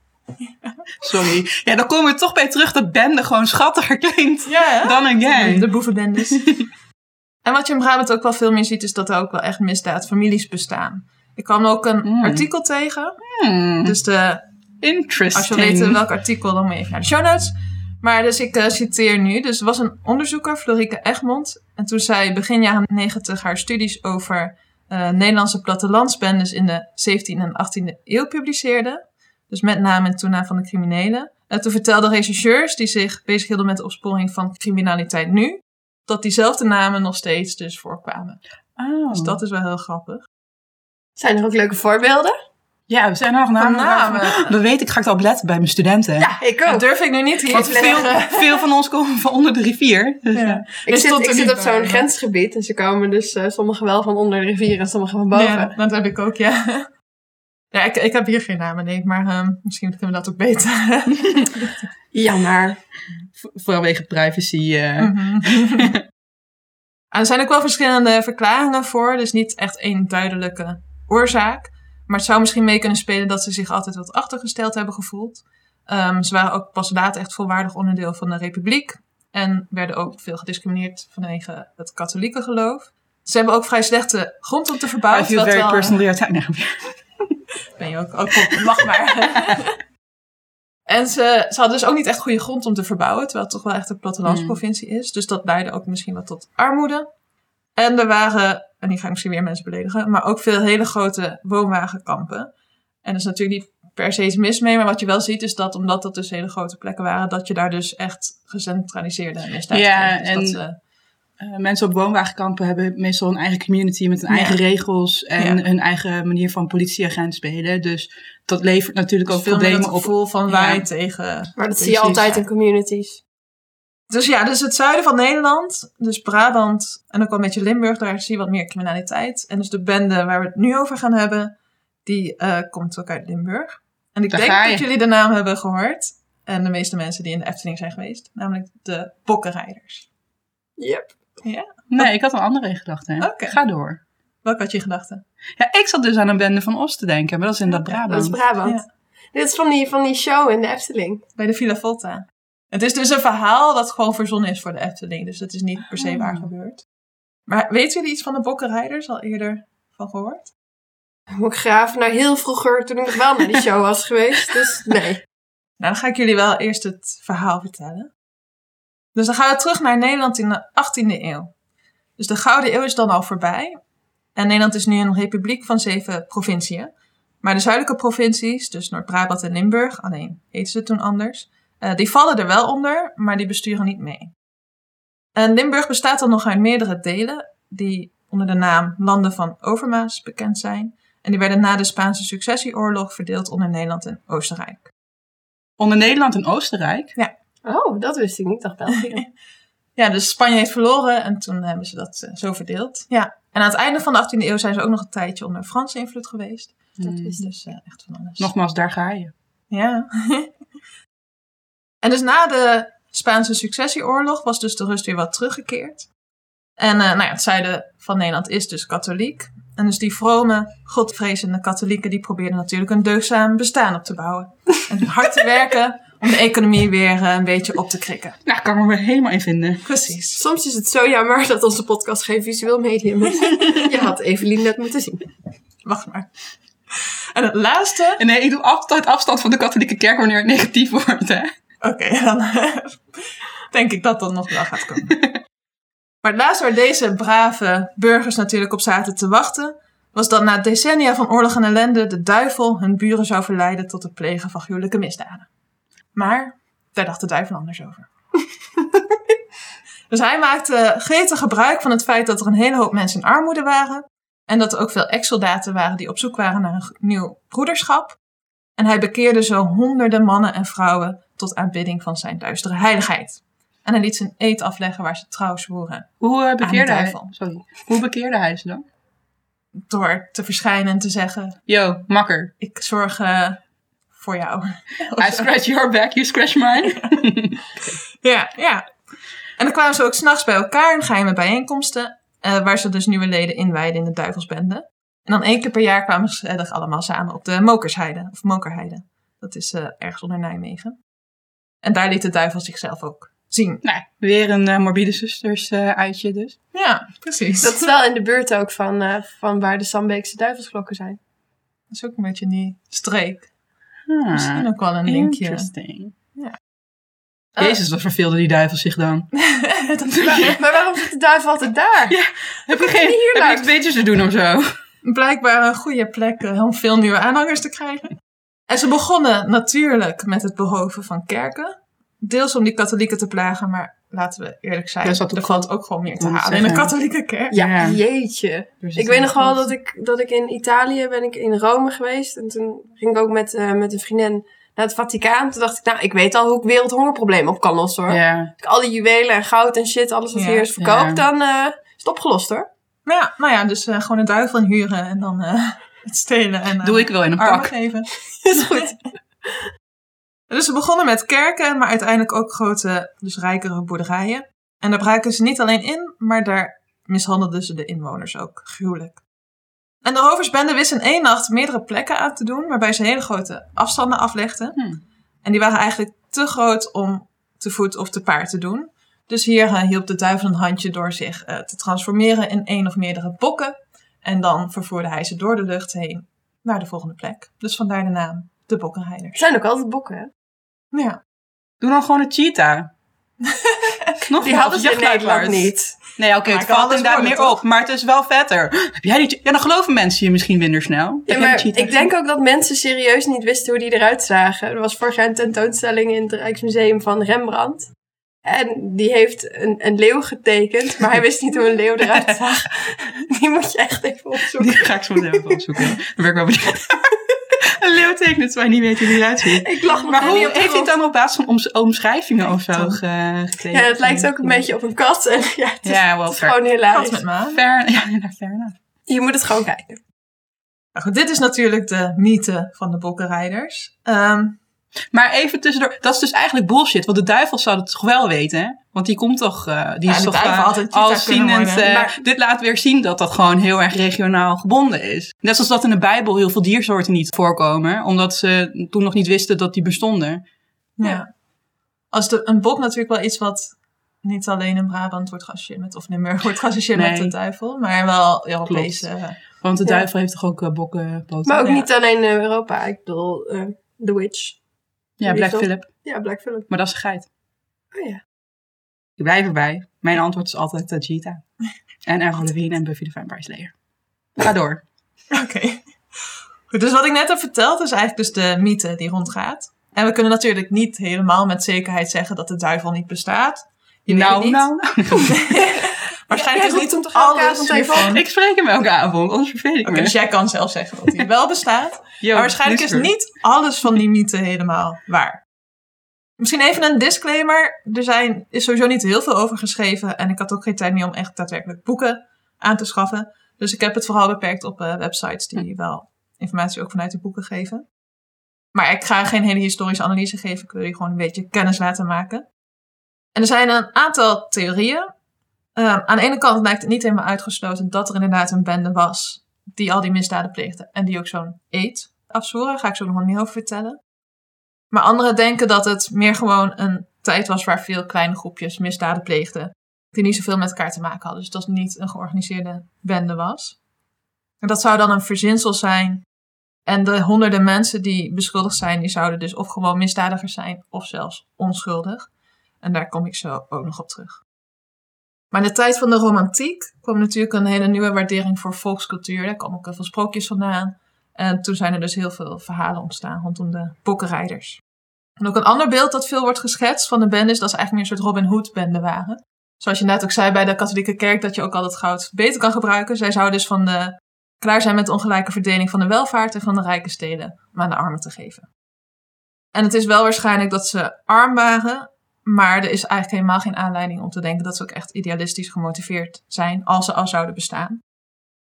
Sorry. Ja, dan komen we toch bij terug dat bende gewoon schattiger klinkt Ja, dan een gang. De boevenbendes. en wat je in Brabant ook wel veel meer ziet, is dat er ook wel echt misdaadfamilies bestaan. Ik kwam ook een Mm. artikel tegen. Hmm, Dus de, interesting. als je wil weten welk artikel, dan moet je even naar de show notes. Maar dus ik eh, citeer nu. Dus er was een onderzoeker, Florike Egmond. En toen zij begin jaren 90 haar studies over eh, Nederlandse plattelandsbendes in de 17e en 18e eeuw publiceerde. Dus met name en toename van de criminelen. En toen vertelden rechercheurs die zich bezighielden met de opsporing van criminaliteit nu, dat diezelfde namen nog steeds dus voorkwamen. Oh. Dus dat is wel heel grappig. Zijn er ook leuke voorbeelden? Ja, we zijn nog namen. namen. Dat weet ik, ga ik erop letten bij mijn studenten. Ja, ik Dat ook. durf ik nu niet hier Want te veel, veel van ons komen van onder de rivier. Dus, Ja. ja. Ik zit, ik op zo'n grensgebied en ze komen dus eh, sommigen wel van onder de rivier en sommigen van boven. Ja, dat heb ik ook, ja. Ja, ik, ik heb hier geen namen, nee, maar ehm, misschien kunnen we dat ook beter. Jammer. Vanwege privacy. Mhm. Ah, er zijn ook wel verschillende verklaringen voor, dus niet echt één duidelijke oorzaak. Maar het zou misschien mee kunnen spelen dat ze zich altijd wat achtergesteld hebben gevoeld. Ehm, ze waren ook pas later echt volwaardig onderdeel van de republiek. En werden ook veel gediscrimineerd vanwege het katholieke geloof. Ze hebben ook vrij slechte grond om te I verbouwen. feel wat very wel- personally ben je ook. ook op, mag maar. en ze, ze hadden dus ook niet echt goede grond om te verbouwen. Terwijl het toch wel echt een plattelandsprovincie is. Dus dat leidde ook misschien wat tot armoede. En er waren, en die ga ik misschien weer mensen beledigen. Maar ook veel hele grote woonwagenkampen. En dat is natuurlijk niet per se iets mis mee. Maar wat je wel ziet is dat omdat dat dus hele grote plekken waren. Dat je daar dus echt gecentraliseerde misdaad Ja, kreeg. Dus en- dat ze- Eh, mensen op woonwagenkampen hebben meestal een eigen community met hun Ja. eigen regels en Ja. hun eigen manier van politieagent spelen. Dus dat levert natuurlijk ook veel meer problemen dat op. gevoel van Ja. wij tegen... Maar dat zie je altijd in communities. Dus ja, dus het zuiden van Nederland, dus Brabant en ook wel een beetje Limburg, daar zie je wat meer criminaliteit. En dus de bende waar we het nu over gaan hebben, die eh, komt ook uit Limburg. En ik Daar denk dat jullie de naam hebben gehoord. En de meeste mensen die in de Efteling zijn geweest, namelijk de bokkenrijders. Yep. Nee, ik had een andere in gedachten. Oké. Ga door. Welke had je in gedachten? Ja, ik zat dus aan een bende van Os te denken, maar dat is in dat Brabant. Dat is Brabant. Ja. Dit is van die, van die show in de Efteling. Bij de Villa Volta. Het is dus een verhaal dat gewoon verzonnen is voor de Efteling. Dus het is niet per se waar Oh. gebeurd. Maar weten jullie iets van de bokkenrijders? Al eerder van gehoord? Moet ik graven naar heel vroeger, toen ik nog wel naar die show was geweest. Dus nee. Nou, dan ga ik jullie wel eerst het verhaal vertellen. Dus dan gaan we terug naar Nederland in de 18e eeuw. Dus de Gouden Eeuw is dan al voorbij. En Nederland is nu een republiek van zeven provinciën. Maar de zuidelijke provincies, dus Noord-Brabant en Limburg, alleen heten ze toen anders, eh, die vallen er wel onder, maar die besturen niet mee. En Limburg bestaat dan nog uit meerdere delen, die onder de naam Landen van Overmaas bekend zijn. En die werden na de Spaanse successieoorlog verdeeld onder Nederland en Oostenrijk. Onder Nederland en Oostenrijk. Oh, dat wist ik niet. Dacht België. Ja, dus Spanje heeft verloren en toen hebben ze dat eh, zo verdeeld. Ja. En aan het einde van de 18e eeuw zijn ze ook nog een tijdje onder Franse invloed geweest. Dat Hmm. wist ik. Dus eh, echt van alles. Nogmaals, daar ga je. Ja. en dus na de Spaanse successieoorlog was dus de rust weer wat teruggekeerd. En eh, nou ja, het zuiden van Nederland is dus katholiek. En dus die vrome, godvrezende katholieken die probeerden natuurlijk een deugdzaam bestaan op te bouwen. En hard te werken om de economie weer eh, een beetje op te krikken. Nou, kan ik me weer helemaal in vinden. Precies. Soms is het zo jammer dat onze podcast geen visueel medium is. Je had Evelien net moeten zien. Wacht maar. En het laatste En nee, ik doe altijd afstand van de katholieke kerk wanneer het negatief wordt. Hè? Oké, dan denk ik dat dat nog wel gaat komen. Maar het laatste waar deze brave burgers natuurlijk op zaten te wachten, was dat na decennia van oorlog en ellende de duivel hun buren zou verleiden tot het plegen van gruwelijke misdaden. Maar daar dacht de duivel anders over. dus hij maakte gretig gebruik van het feit dat er een hele hoop mensen in armoede waren. En dat er ook veel ex-soldaten waren die op zoek waren naar een nieuw broederschap. En hij bekeerde zo honderden mannen en vrouwen tot aanbidding van zijn duistere heiligheid. En hij liet zijn eed afleggen waar ze trouw zwoeren. Hoe eh, bekeerde de hij? Sorry. Hoe bekeerde hij ze dan? Door te verschijnen en te zeggen: Yo, makker. Ik zorg eh, voor jou. I scratch your back, you scratch mine. Ja, ja. En dan kwamen ze ook s'nachts bij elkaar in geheime bijeenkomsten. eh, waar ze dus nieuwe leden inwijden in de duivelsbende. En dan één keer per jaar kwamen ze allemaal samen op de Mokersheide. Of Mokerheide. Dat is ergens onder Nijmegen. En daar liet de duivel zichzelf ook zien. nou, weer een eh, morbide zusters eh, uitje dus. Ja, precies. Dat is wel in de buurt ook van, eh, van waar de Sambeekse duivelsklokken zijn. Dat is ook een beetje die streek. Ah, Misschien ook wel een linkje. Interesting. Ja. Jezus, wat verveelde die duivel zich dan? Dat- Maar, maar waarom zit de duivel altijd daar? Heb je, geen, hier heb niks beters te doen of zo? blijkbaar een goede plek om veel nieuwe aanhangers te krijgen. En ze begonnen natuurlijk met het beroven van kerken. Deels om die katholieken te plagen, maar laten we eerlijk zijn, Ja, zat ook er valt ook gewoon meer te halen in de zeggen. katholieke kerk. Ja, Ja. jeetje. Dus Ik weet nog wel dat ik, dat ik in Italië ben ik in Rome geweest. En toen ging ik ook met, eh, met een vriendin naar het Vaticaan. Toen dacht ik, nou, ik weet al hoe ik wereldhongerprobleem op kan lossen hoor. Ja, al die juwelen en goud en shit, alles wat Ja. hier is verkoop, Ja. dan eh, is het opgelost hoor. Nou ja, nou ja dus eh, gewoon een duivel inhuren en dan eh, stelen en eh, doe ik wel in een pak. geven. is goed. Dus ze begonnen met kerken, maar uiteindelijk ook grote, dus rijkere boerderijen. En daar braken ze niet alleen in, maar daar mishandelden ze de inwoners ook gruwelijk. En de roversbende wist in één nacht meerdere plekken aan te doen, waarbij ze hele grote afstanden aflegden. Hm. En die waren eigenlijk te groot om te voet of te paard te doen. Dus hier eh, hielp de duivel een handje door zich eh, te transformeren in één of meerdere bokken. En dan vervoerde hij ze door de lucht heen naar de volgende plek. Dus vandaar de naam, de Het bokkenrijders. zijn ook altijd bokken hè. Ja. Doe dan gewoon een cheetah. Nog Die hadden ze in Nederland niet. Nee, oké, Maar het valt inderdaad meer toch? op, maar het is wel vetter. Heb jij die... Ja, dan geloven mensen je misschien minder snel. Ja, maar ik denk ook dat mensen serieus niet wisten hoe die eruit zagen. Er was vorig jaar een tentoonstelling in het Rijksmuseum van Rembrandt. En die heeft een, een leeuw getekend, maar hij wist niet hoe een leeuw eruit zag. Die moet je echt even opzoeken. Die ga ik zo meteen even opzoeken. Dan ben ik wel benieuwd. een leeuw tekent, terwijl je niet weet hoe die eruit ziet. Ik nog Maar hoe heeft hij dan op basis van oms- omschrijvingen of zo ge- getekend? Ja, het lijkt ook een beetje op een kat. En ja, het is, Ja, wel het is gewoon Kat hilarisch. met maan. Fair, ja, enough. Je moet het gewoon kijken. Nou goed, dit is natuurlijk de mythe van de bokkenrijders. Ehm, Maar even tussendoor, dat is dus eigenlijk bullshit. Want de duivel zou het toch wel weten, hè? Want die komt toch, eh, die Ja, is toch eh, cheetah kunnen alzienend. worden. eh, Maar- dit laat weer zien dat dat gewoon heel erg regionaal gebonden is. Net zoals dat in de Bijbel heel veel diersoorten niet voorkomen. Omdat ze toen nog niet wisten dat die bestonden. ja. Als de, een bok natuurlijk wel iets wat niet alleen in Brabant wordt geassocieerd met, of Limburg wordt geassocieerd Nee. met de duivel, maar wel Europese. eh, Want de Ja. duivel heeft toch ook uh, bokkenpoten? Maar ook Ja. niet alleen in Europa. Ik bedoel, eh, The Witch. Ja, Black? Phillip. Ja, Black Phillip. Maar dat is een geit. Oh ja. Ik blijf erbij. Mijn antwoord is altijd uh, Cheetah. En Avril Lavigne en Buffy the Vampire Slayer. Ga door. Oké. Goed, dus wat ik net heb verteld is eigenlijk dus de mythe die rondgaat. En we kunnen natuurlijk niet helemaal met zekerheid zeggen dat de duivel niet bestaat. Je weet het nou, niet. nou, nou. Waarschijnlijk Ja, is niet elke alles avond Ik spreek hem elke avond, anders vervel ik Oké, me. dus jij kan zelf zeggen dat hij wel bestaat. Yo, maar waarschijnlijk is niet alles van die mythe helemaal waar. Misschien even een disclaimer. Er zijn, is sowieso niet heel veel over geschreven. En ik had ook geen tijd meer om echt daadwerkelijk boeken aan te schaffen. Dus ik heb het vooral beperkt op eh, websites die wel informatie ook vanuit die boeken geven. Maar ik ga geen hele historische analyse geven. Ik wil je gewoon een beetje kennis laten maken. En er zijn een aantal theorieën. Ehm, aan de ene kant lijkt het niet helemaal uitgesloten dat er inderdaad een bende was die al die misdaden pleegde en die ook zo'n eet afzwoeren. Ga ik zo nog meer over vertellen. Maar anderen denken dat het meer gewoon een tijd was waar veel kleine groepjes misdaden pleegden. Die niet zoveel met elkaar te maken hadden. Dus dat het niet een georganiseerde bende was. En dat zou dan een verzinsel zijn. En de honderden mensen die beschuldigd zijn, die zouden dus of gewoon misdadigers zijn of zelfs onschuldig. En daar kom ik zo ook nog op terug. Maar in de tijd van de romantiek kwam natuurlijk een hele nieuwe waardering voor volkscultuur. Daar kwamen ook heel veel sprookjes vandaan. En toen zijn er dus heel veel verhalen ontstaan rondom de bokkenrijders. En ook een ander beeld dat veel wordt geschetst van de bende is dat ze eigenlijk meer een soort Robin Hood bende waren. Zoals je net ook zei bij de katholieke kerk dat je ook al het goud beter kan gebruiken. Zij zouden dus van de, klaar zijn met de ongelijke verdeling van de welvaart en van de rijke steden om aan de armen te geven. En het is wel waarschijnlijk dat ze arm waren, maar er is eigenlijk helemaal geen aanleiding om te denken dat ze ook echt idealistisch gemotiveerd zijn als ze al zouden bestaan.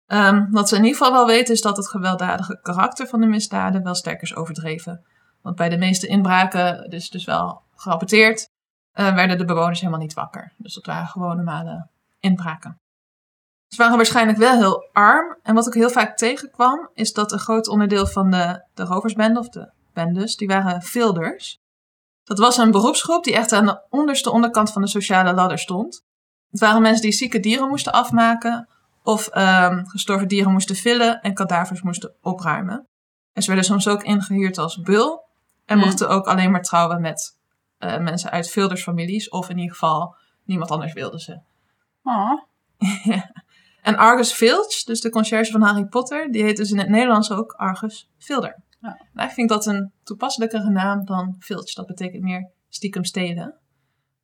Ehm, wat ze in ieder geval wel weten is dat het gewelddadige karakter van de misdaden wel sterk is overdreven. Want bij de meeste inbraken, dus, dus wel gerapporteerd, eh, werden de bewoners helemaal niet wakker. Dus dat waren gewoon normale inbraken. Ze waren waarschijnlijk wel heel arm. En wat ik heel vaak tegenkwam, is dat een groot onderdeel van de, de roversbende, of de bendes, die waren vilders. Dat was een beroepsgroep die echt aan de onderste onderkant van de sociale ladder stond. Het waren mensen die zieke dieren moesten afmaken, of ehm, gestorven dieren moesten villen en kadavers moesten opruimen. En ze werden soms ook ingehuurd als bul. En Hmm. mochten ook alleen maar trouwen met eh, mensen uit vildersfamilies. Of in ieder geval niemand anders wilden ze. Oh. En Argus Filch, dus de conciërge van Harry Potter, die heet dus in het Nederlands ook Argus Vilder. Ja. Nou, ik vind dat een toepasselijkere naam dan Filch. Dat betekent meer stiekem stelen.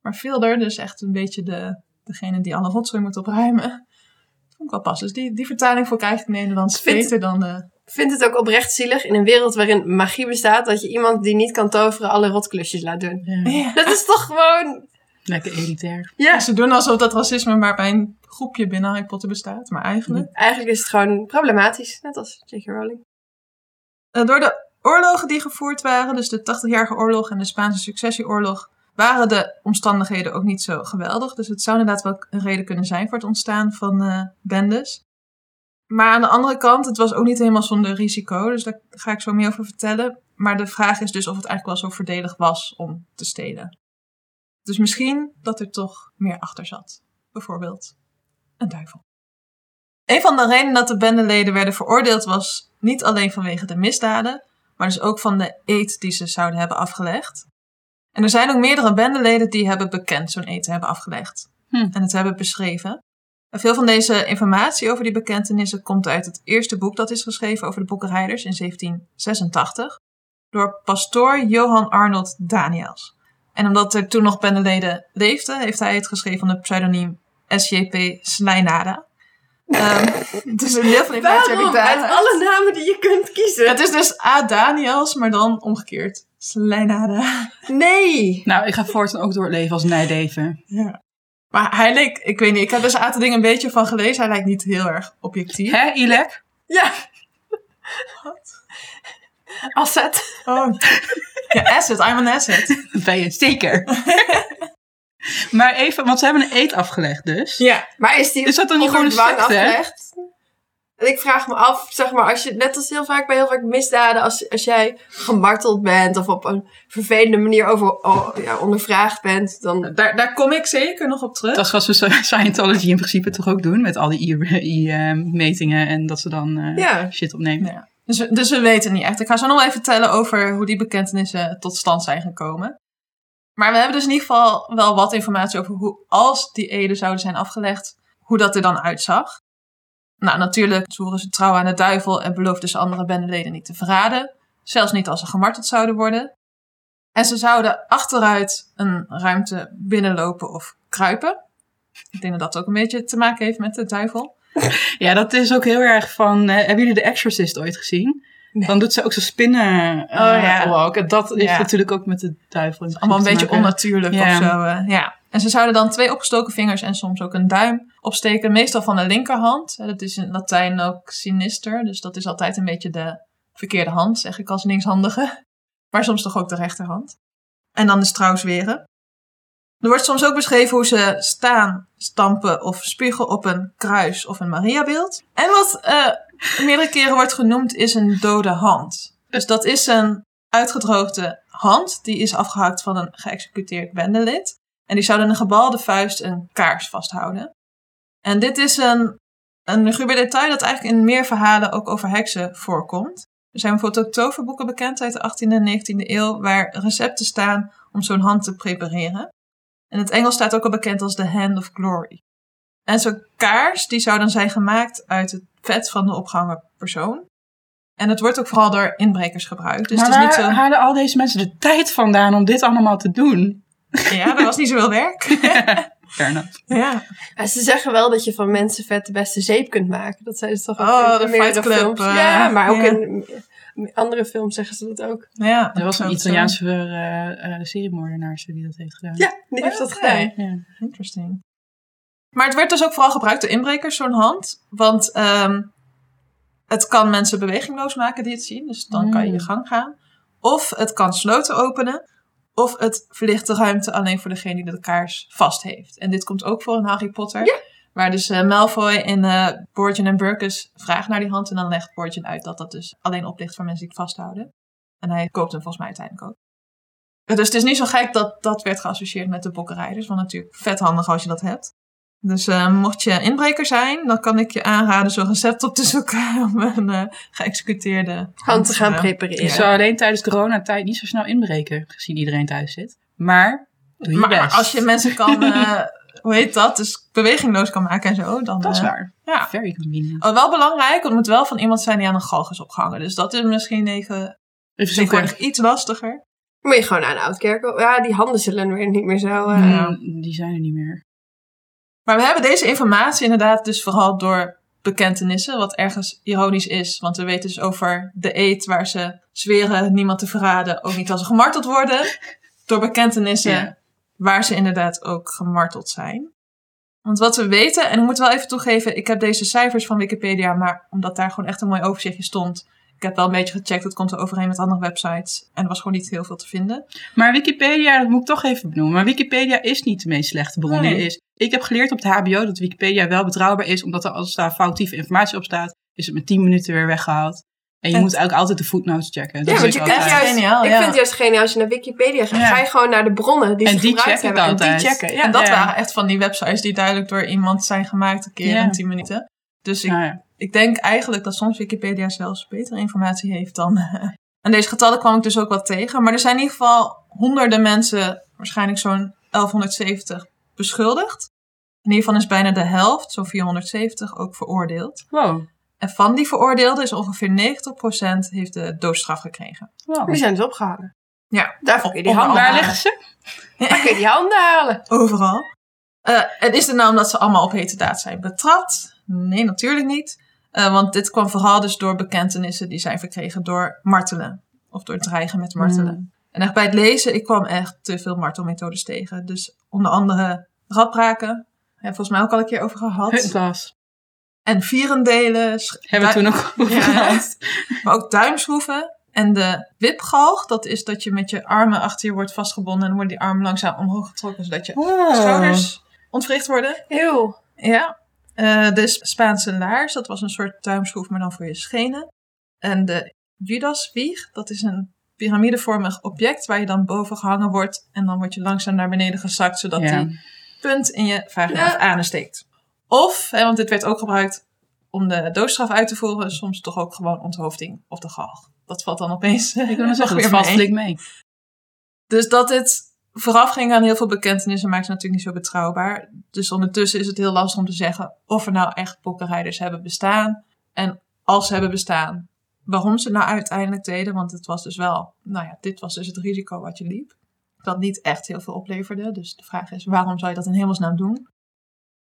Maar Fielder, dus echt een beetje de, degene die alle rotzooi moet opruimen. Vond ik wel passen. Dus die, die vertaling vond ik eigenlijk Nederlands Vind- beter dan de... Ik vind het ook oprecht zielig in een wereld waarin magie bestaat, dat je iemand die niet kan toveren alle rotklusjes laat doen. Ja. Ja. Dat is toch gewoon. Lekker elitair. Ja. Ze doen alsof dat racisme maar bij een groepje binnen Harry Potter bestaat. Maar eigenlijk... Eigenlijk is het gewoon problematisch, net als J.K. Rowling. Eh, door de oorlogen die gevoerd waren, dus de 80-jarige oorlog en de Spaanse successieoorlog, waren de omstandigheden ook niet zo geweldig. Dus het zou inderdaad wel een reden kunnen zijn voor het ontstaan van eh, bendes. Maar aan de andere kant, het was ook niet helemaal zonder risico, dus daar ga ik zo meer over vertellen. Maar de vraag is dus of het eigenlijk wel zo voordelig was om te stelen. Dus misschien dat er toch meer achter zat. Bijvoorbeeld een duivel. Een van de redenen dat de bendeleden werden veroordeeld was niet alleen vanwege de misdaden, maar dus ook van de eed die ze zouden hebben afgelegd. En er zijn ook meerdere bendeleden die hebben bekend zo'n eed hebben afgelegd Hm. en het hebben beschreven. En veel van deze informatie over die bekentenissen komt uit het eerste boek dat is geschreven over de boekenrijders in 1786 door pastoor Johan Arnold Daniels. En omdat er toen nog bendeleden leefden, heeft hij het geschreven onder pseudoniem SJP Slijnada. Ehm dus een deel van die informatie heb ik Waarom? daar. Uit alle namen die je kunt kiezen. Het is dus A. Daniels, maar dan omgekeerd. Slijnada. Nee! Nou, ik ga voortaan ook door het leven als Nijdeven. Ja. Maar hij leek, ik weet niet, ik heb dus een aantal dingen een beetje van gelezen. Hij lijkt niet heel erg objectief. Hè, Ilek? Ja, Wat? asset. Oh. Ja, asset, I'm an asset. Ben je zeker. maar even, want ze hebben een eet afgelegd dus. Ja. Maar is die Is dat dan niet gewoon een dwang secte, afgelegd? En ik vraag me af, zeg maar, als je, net als heel vaak bij heel vaak misdaden, als, als jij gemarteld bent of op een vervelende manier over, oh, ja, ondervraagd bent, dan... Daar, daar kom ik zeker nog op terug. Dat is wat ze Scientology in principe toch ook doen. Met al die I-metingen en dat ze dan eh, Ja. shit opnemen. Ja. Dus, we- dus we weten niet echt. Ik ga zo nog even vertellen over hoe die bekentenissen tot stand zijn gekomen. Maar we hebben dus in ieder geval wel wat informatie over hoe, als die eden zouden zijn afgelegd, hoe dat er dan uitzag. Nou, natuurlijk zwoeren ze trouw aan de duivel en beloofden ze andere bendeleden niet te verraden. Zelfs niet als ze gemarteld zouden worden. En ze zouden achteruit een ruimte binnenlopen of kruipen. Ik denk dat dat ook een beetje te maken heeft met de duivel. Ja, dat is ook heel erg van... eh, hebben jullie The Exorcist ooit gezien? Nee. Dan doet ze ook zo spinnen. eh, Oh, ja. walk. En dat is Ja. natuurlijk ook met de duivel. Allemaal een beetje maken. onnatuurlijk Ja. of zo. eh, ja. En ze zouden dan twee opgestoken vingers en soms ook een duim opsteken. Meestal van de linkerhand. Eh, Dat is in Latijn ook sinister. Dus dat is altijd een beetje de verkeerde hand, zeg ik als linkshandige. Maar soms toch ook de rechterhand. En dan de trouw zweren. Er wordt soms ook beschreven hoe ze staan, stampen of spugen op een kruis of een Mariabeeld. En wat eh, meerdere keren wordt genoemd is een dode hand. Dus dat is een uitgedroogde hand. Die is afgehakt van een geëxecuteerd bendelid. En die zouden een gebalde vuist een kaars vasthouden. En dit is een, een detail dat eigenlijk in meer verhalen ook over heksen voorkomt. Er zijn bijvoorbeeld ook toverboeken bekend uit de 18e en 19e eeuw waar recepten staan om zo'n hand te prepareren. En het Engels staat ook al bekend als the hand of glory. En zo'n kaars die zou dan zijn gemaakt uit het vet van de opgehangen persoon. En het wordt ook vooral door inbrekers gebruikt. Dus maar het is niet waar zo... halen al deze mensen de tijd vandaan om dit allemaal te doen? Ja, er was niet zoveel werk. Fair enough. ja. Ja, ze zeggen wel dat je van mensenvet de beste zeep kunt maken. Dat zijn ze toch ook Oh, in de meerdere Fight Club, films. eh, ja, maar ook ja. in andere films zeggen ze dat ook. ja Er was een Italiaanse uh, uh, seriemoordenaarse die dat heeft gedaan. Ja, die heeft dat Oké. gedaan. Ja. Interesting. Maar het werd dus ook vooral gebruikt door inbrekers, zo'n hand. Want ehm, het kan mensen bewegingloos maken die het zien. Dus dan kan je je Mm. gang gaan. Of het kan sloten openen. Of het verlicht de ruimte alleen voor degene die de kaars vast heeft. En dit komt ook voor in Harry Potter. Ja. Waar dus eh, Malfoy in eh Borgin en Burkus vraagt naar die hand. En dan legt Borgin uit dat dat dus alleen oplicht voor mensen die het vasthouden. En hij koopt hem volgens mij uiteindelijk ook. Dus het is niet zo gek dat dat werd geassocieerd met de bokkenrijders. Want natuurlijk vet handig als je dat hebt. Dus eh, mocht je inbreker zijn, dan kan ik je aanraden zo'n recept op te zoeken om een eh, geëxecuteerde Hand te gaan eh, prepareren. Je zou alleen tijdens coronatijd niet zo snel inbreken, gezien iedereen thuis zit. Maar doe je maar, best. maar als je mensen kan, eh, hoe heet dat, dus bewegingloos kan maken en zo, dan... Dat is waar. Ja. Very convenient. Oh, wel belangrijk, het moet wel van iemand zijn die aan een galg is opgehangen. Dus dat is misschien even tegenwoordig iets lastiger. Moet je gewoon naar een oud kerkhof. Ja, die handen zullen weer niet meer zo... Ja. Mm, Die zijn er niet meer. Maar we hebben deze informatie inderdaad dus vooral door bekentenissen, wat ergens ironisch is. Want we weten dus over de eed waar ze zweren niemand te verraden, ook niet als ze gemarteld worden. Door bekentenissen Ja. waar ze inderdaad ook gemarteld zijn. Want wat we weten, en ik moet wel even toegeven, ik heb deze cijfers van Wikipedia, maar omdat daar gewoon echt een mooi overzichtje stond. Ik heb wel een beetje gecheckt, het komt er overeen met andere websites. En er was gewoon niet heel veel te vinden. Maar Wikipedia, dat moet ik toch even benoemen. Maar Wikipedia is niet de meest slechte bron die Nee. er is. Ik heb geleerd op de HBO dat Wikipedia wel betrouwbaar is. Omdat er als daar foutieve informatie op staat, is het met 10 minuten weer weggehaald. En je En- moet ook altijd de footnotes checken. Dat Ja, want je kunt juist, Geniaal, ik ja. vind het juist geniaal als je naar Wikipedia gaat. Ja. Ga je gewoon naar de bronnen die En ze die gebruikt hebben. En die altijd. checken. Ja. en dat ja. waren echt van die websites die duidelijk door iemand zijn gemaakt een keer Ja. in 10 minuten. Dus ik, Nou ja. Ik denk eigenlijk dat soms Wikipedia zelfs betere informatie heeft dan. en deze getallen kwam ik dus ook wat tegen. Maar er zijn in ieder geval honderden mensen, waarschijnlijk zo'n 1170, beschuldigd. En hiervan is bijna de helft, zo'n 470, ook veroordeeld. Wow. En van die veroordeelden is ongeveer 90% heeft de doodstraf gekregen. wow. Die zijn dus opgehangen. Ja, kun je die handen halen. liggen ze? Daar kun je die handen halen. overal. Eh, het is er nou omdat ze allemaal op hete daad zijn betrapt? Nee, natuurlijk niet. Eh, want dit kwam vooral dus door bekentenissen die zijn verkregen door martelen. Of door dreigen met martelen. Hmm. En echt bij het lezen, ik kwam echt te veel martelmethodes tegen. Dus onder andere radbraken. We volgens mij ook al een keer over gehad. En vierendelen. Hebben we toen ook over Ja. gehad. Maar ook duimschroeven. En de wipgalg, dat is dat je met je armen achter je wordt vastgebonden. En dan worden die armen langzaam omhoog getrokken, zodat je Oh. schouders ontwricht worden. Eeuw. Ja. Eh, de Spaanse laars, dat was een soort duimschroef, maar dan voor je schenen. En de Judaswieg, dat is een piramidevormig object waar je dan boven gehangen wordt. En dan word je langzaam naar beneden gezakt, zodat Ja. die punt in je vagina Ja. of anus steekt. Of, hè, want dit werd ook gebruikt om de doodstraf uit te voeren, soms toch ook gewoon onthoofding of de galg. Dat valt dan opeens. Ik wil maar zeggen, dat weer valt mee. Dus dat dit vooraf ging aan heel veel bekentenissen maakt het natuurlijk niet zo betrouwbaar. Dus ondertussen is het heel lastig om te zeggen of er nou echt pokkenrijders hebben bestaan. En als ze hebben bestaan, waarom ze nou uiteindelijk deden. Want het was dus wel, nou ja, dit was dus het risico wat je liep. Dat niet echt heel veel opleverde. Dus de vraag is, waarom zou je dat in hemelsnaam doen?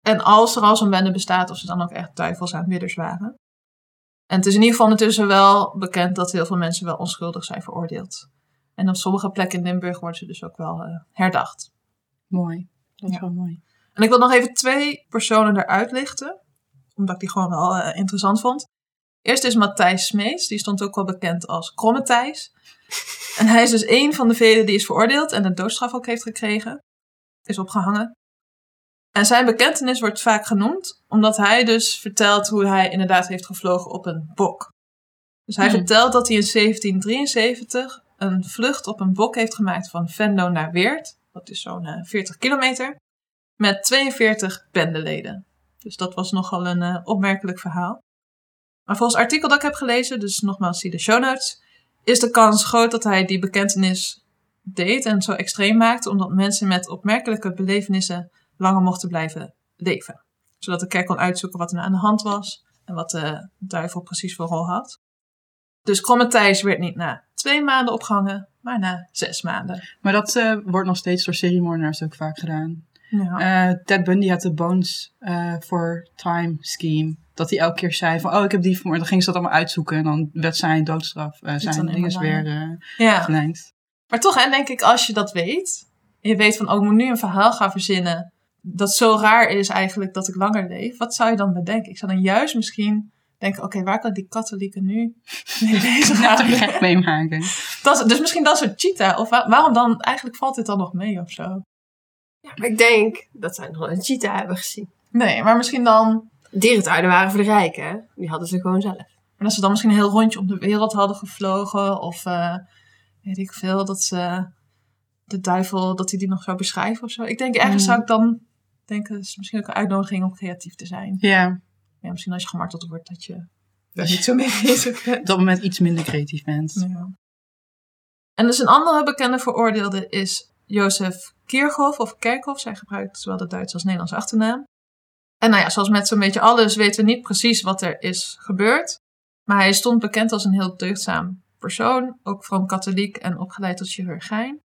En als er al zo'n bende bestaat, of ze dan ook echt duivels aanbidders waren. En het is in ieder geval ondertussen wel bekend dat heel veel mensen wel onschuldig zijn veroordeeld. En op sommige plekken in Limburg worden ze dus ook wel eh, herdacht. Mooi. Dat is Ja. wel mooi. En ik wil nog even twee personen eruit lichten. Omdat ik die gewoon wel eh, interessant vond. Eerst is Matthijs Smeets. Die stond ook wel bekend als Kromme Thijs. En hij is dus één van de velen die is veroordeeld en de doodstraf ook heeft gekregen. Is opgehangen. En zijn bekentenis wordt vaak genoemd omdat hij dus vertelt hoe hij inderdaad heeft gevlogen op een bok. Dus hij Hmm. vertelt dat hij in 1773 een vlucht op een bok heeft gemaakt van Venlo naar Weert. Dat is zo'n eh, 40 kilometer. Met 42 bendeleden. Dus dat was nogal een eh, opmerkelijk verhaal. Maar volgens het artikel dat ik heb gelezen, dus nogmaals zie de show notes, is de kans groot dat hij die bekentenis deed en zo extreem maakte, omdat mensen met opmerkelijke belevenissen langer mochten blijven leven. Zodat de kerk kon uitzoeken wat er aan de hand was en wat de duivel precies voor rol had. Dus Kromme Thijs werd niet na twee maanden opgehangen, maar na zes maanden. Maar dat eh, wordt nog steeds door seriemoordenaars ook vaak gedaan. Ja. Eh, Ted Bundy had de Bones eh, for Time scheme. Dat hij elke keer zei van, oh, ik heb die vermoord. Dan ging ze dat allemaal uitzoeken en dan werd zijn doodstraf, eh, zijn lang. weer eh ja. verlengd. Maar toch, hè, denk ik, als je dat weet, je weet van, oh, ik moet nu een verhaal gaan verzinnen, dat zo raar is eigenlijk dat ik langer leef, wat zou je dan bedenken? Ik zou dan juist misschien denken, oké, waar kan die katholieken nu mee bezig gek meemaken. Dat, dus misschien dat soort cheetah, of wa- waarom dan, eigenlijk valt dit dan nog mee of zo? Ja, maar ik denk dat zij nog wel een cheetah hebben gezien. Nee, maar misschien dan, Dierentuinen waren voor de rijken, hè? Die hadden ze gewoon zelf. maar dat ze dan misschien een heel rondje om de wereld hadden gevlogen, of eh, weet ik veel, dat ze de duivel, dat hij die nog zou beschrijven of zo. Ik denk, ergens Mm. zou ik dan denken, het is misschien ook een uitnodiging om creatief te zijn. Ja, Ja, misschien als je gemarteld wordt dat je daar niet zo mee bezig bent. op dat moment iets minder creatief bent. Ja. En dus een andere bekende veroordeelde is Jozef Kierhoff of Kerkhoff. Zij gebruikt zowel de Duitse als Nederlandse achternaam. En nou ja, zoals met zo'n beetje alles weten we niet precies wat er is gebeurd. Maar hij stond bekend als een heel deugdzaam persoon, ook van katholiek en opgeleid tot chirurgijn.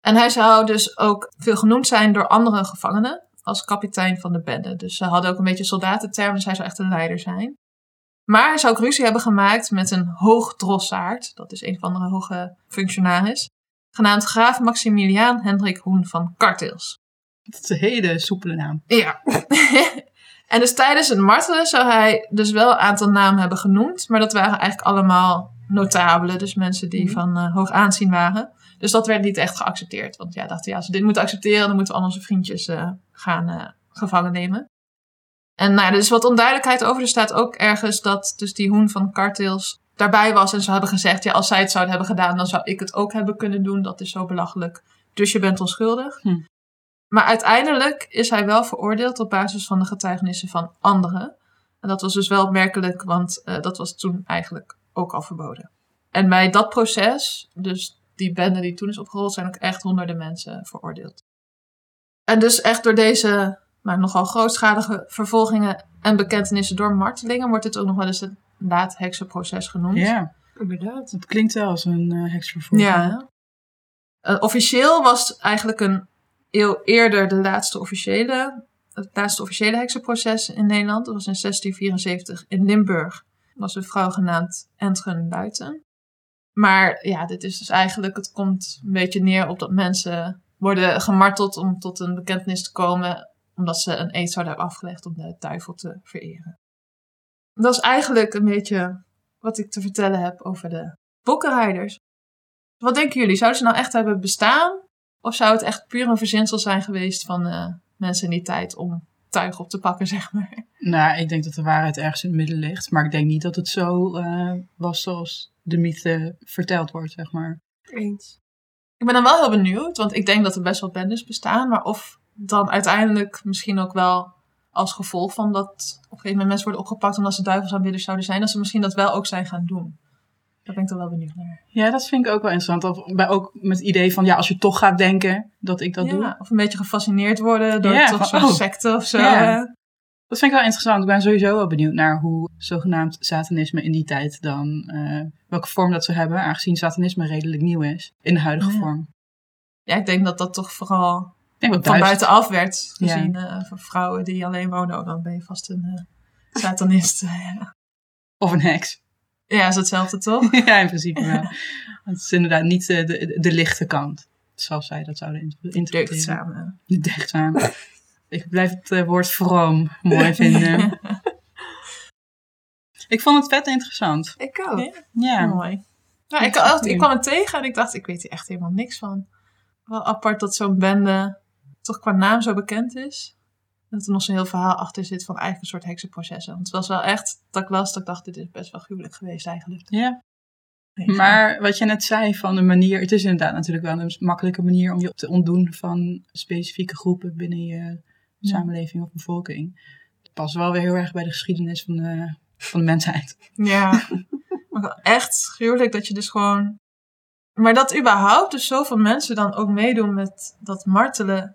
En hij zou dus ook veel genoemd zijn door andere gevangenen als kapitein van de bende. Dus ze hadden ook een beetje soldatentermen, dus hij zou echt een leider zijn. Maar hij zou ook ruzie hebben gemaakt met een hoogdrossaard, dat is een van de hoge functionaris, genaamd graaf Maximiliaan Hendrik Hoen van Kartils. Dat is een hele soepele naam. Ja. en dus tijdens het martelen zou hij dus wel een aantal namen hebben genoemd, maar dat waren eigenlijk allemaal notabelen, dus mensen die Mhm. van eh, hoog aanzien waren. Dus dat werd niet echt geaccepteerd. Want ja, dachten, ja, als we dit moeten accepteren, dan moeten we al onze vriendjes eh, gaan eh, gevangen nemen. En nou, ja, er is wat onduidelijkheid over. Er staat ook ergens dat dus die hoen van Kartils daarbij was. En ze hebben gezegd, ja, als zij het zouden hebben gedaan, dan zou ik het ook hebben kunnen doen. Dat is zo belachelijk. Dus je bent onschuldig. Hm. Maar uiteindelijk is hij wel veroordeeld op basis van de getuigenissen van anderen. En dat was dus wel opmerkelijk, want eh, dat was toen eigenlijk ook al verboden. En bij dat proces, dus die bende die toen is opgerold, zijn ook echt honderden mensen veroordeeld. En dus echt door deze maar nogal grootschalige vervolgingen en bekentenissen door martelingen wordt het ook nog wel eens het laat-heksenproces genoemd. Ja, Inderdaad. het klinkt wel als een uh, heksvervolging. Ja. Uh, officieel was eigenlijk een eeuw eerder de laatste officiële, het laatste officiële heksenproces in Nederland. Dat was in 1674 in Limburg. Er was een vrouw genaamd Entgen Luiten. Maar ja, dit is dus eigenlijk, het komt een beetje neer op dat mensen worden gemarteld om tot een bekentenis te komen, omdat ze een eed zouden hebben afgelegd om de duivel te vereren. Dat is eigenlijk een beetje wat ik te vertellen heb over de bokkenrijders. Wat denken jullie? Zouden ze nou echt hebben bestaan? Of zou het echt puur een verzinsel zijn geweest van uh, mensen in die tijd om tuig op te pakken, zeg maar? Nou, ik denk dat de waarheid ergens in het midden ligt. Maar ik denk niet dat het zo uh, was zoals de mythe verteld wordt, zeg maar. Eens. Ik ben dan wel heel benieuwd, want ik denk dat er best wel bendes bestaan. Maar of dan uiteindelijk misschien ook wel als gevolg van dat op een gegeven moment mensen worden opgepakt omdat ze duivelsaanbidders zouden zijn, dat ze misschien dat wel ook zijn gaan doen. Daar ben ik dan wel benieuwd naar. Ja, dat vind ik ook wel interessant. Of bij ook met het idee van, ja, als je toch gaat denken dat ik dat ja, doe. Of een beetje gefascineerd worden door Ja, toch zo'n oh. secte of zo. Ja. Eh. Dat vind ik wel interessant. Ik ben sowieso wel benieuwd naar hoe zogenaamd satanisme in die tijd dan, uh, welke vorm dat ze hebben, aangezien satanisme redelijk nieuw is in de huidige Ja. vorm. Ja, ik denk dat dat toch vooral van buitenaf werd Ja. gezien. eh, voor vrouwen die alleen wonen, oh, dan ben je vast een eh, satanist. Of een heks. ja, is hetzelfde toch? ja, in principe wel. Het is inderdaad niet eh, de, de, de lichte kant, zoals zij dat zouden in- interpreteren. Deugdzaam. Deugdzaam. Ik blijf het eh, woord vroom mooi vinden. Ik vond het vet interessant. Ik ook. Ja. Ja. Mooi. Nou, ik, ik kwam het tegen en ik dacht, ik weet hier echt helemaal niks van. Wel apart dat zo'n bende toch qua naam zo bekend is. Dat er nog zo'n heel verhaal achter zit van eigenlijk een soort heksenprocessen. Want het was wel echt, dat ik las, dat ik dacht, dit is best wel gruwelijk geweest eigenlijk. ja. Maar wat je net zei van de manier, het is inderdaad natuurlijk wel een makkelijke manier om je te ontdoen van specifieke groepen binnen je. Samenleving of bevolking. Het past wel weer heel erg bij de geschiedenis van de, van de mensheid. Ja, echt gruwelijk dat je dus gewoon... Maar dat überhaupt dus zoveel mensen dan ook meedoen met dat martelen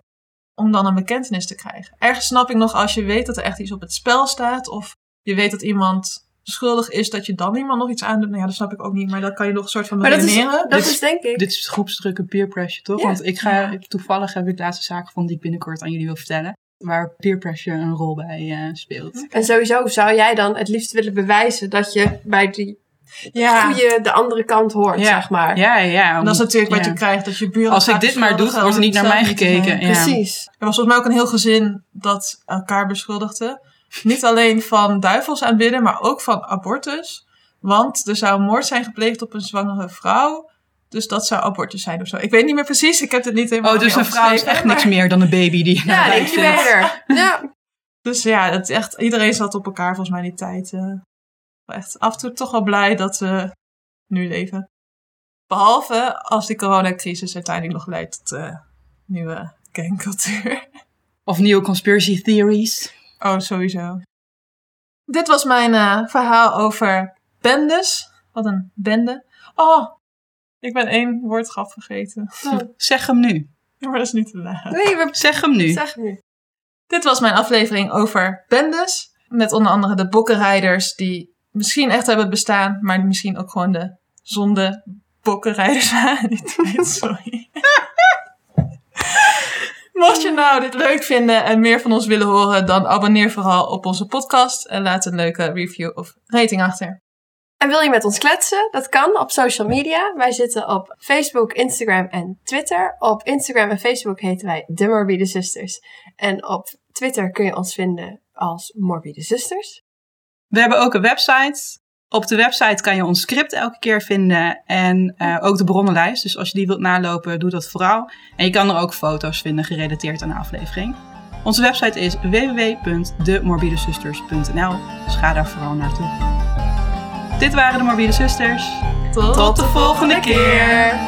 om dan een bekentenis te krijgen. Ergens snap ik nog als je weet dat er echt iets op het spel staat of je weet dat iemand schuldig is, dat je dan iemand nog iets aandoet. Nou ja, dat snap ik ook niet, maar dat kan je nog een soort van Maar dat is, dat Dit is denk ik. Dit is groepsdruk en peer pressure, toch? Ja. Want ik ga, toevallig heb ik laatste zaak gevonden die ik binnenkort aan jullie wil vertellen. Waar peer pressure een rol bij eh, speelt. En sowieso zou jij dan het liefst willen bewijzen dat je bij die ja, goede de andere kant hoort, Ja. zeg maar. Ja, ja. en dat is natuurlijk wat ja. je krijgt, dat je buren Als ik dit maar doe, wordt er om niet naar mij te gekeken. Ja. Precies. Er was volgens mij ook een heel gezin dat elkaar beschuldigde. Niet alleen van duivels aanbidden, maar ook van abortus. Want er zou moord zijn gepleegd op een zwangere vrouw. Dus dat zou abortus zijn of zo. Ik weet niet meer precies. Ik heb het niet helemaal Oh, dus meer een vrouw is echt niks meer dan een baby die Ja, zit. incubator. Ja. Dus ja, is echt, iedereen zat op elkaar volgens mij in die tijd. eh. echt af en toe toch wel blij dat we nu leven. Behalve als die coronacrisis uiteindelijk nog leidt tot eh, nieuwe gangcultuur. Of nieuwe conspiracy theories. Oh, sowieso. Dit was mijn eh, verhaal over bendes. Wat een bende. Oh, ik ben één woordgrap vergeten. Zeg hem nu. Maar dat is niet te laat. Nee, we Zeg hem nu. zeggen nu. Dit was mijn aflevering over bendes. Met onder andere de bokkenrijders die misschien echt hebben bestaan, maar misschien ook gewoon de zonde bokkenrijders waren. Sorry. Mocht je nou dit leuk vinden en meer van ons willen horen, dan abonneer vooral op onze podcast en laat een leuke review of rating achter. En wil je met ons kletsen? Dat kan op social media. Wij zitten op Facebook, Instagram en Twitter. Op Instagram en Facebook heten wij De Morbide Zusters. En op Twitter kun je ons vinden als Morbide Zusters. We hebben ook een website. Op de website kan je ons script elke keer vinden en uh, ook de bronnenlijst. Dus als je die wilt nalopen, doe dat vooral. En je kan er ook foto's vinden gerelateerd aan de aflevering. Onze website is www.demorbidezusters.nl. Dus ga daar vooral naartoe. Dit waren de Morbide Zusters. Tot, Tot de volgende keer.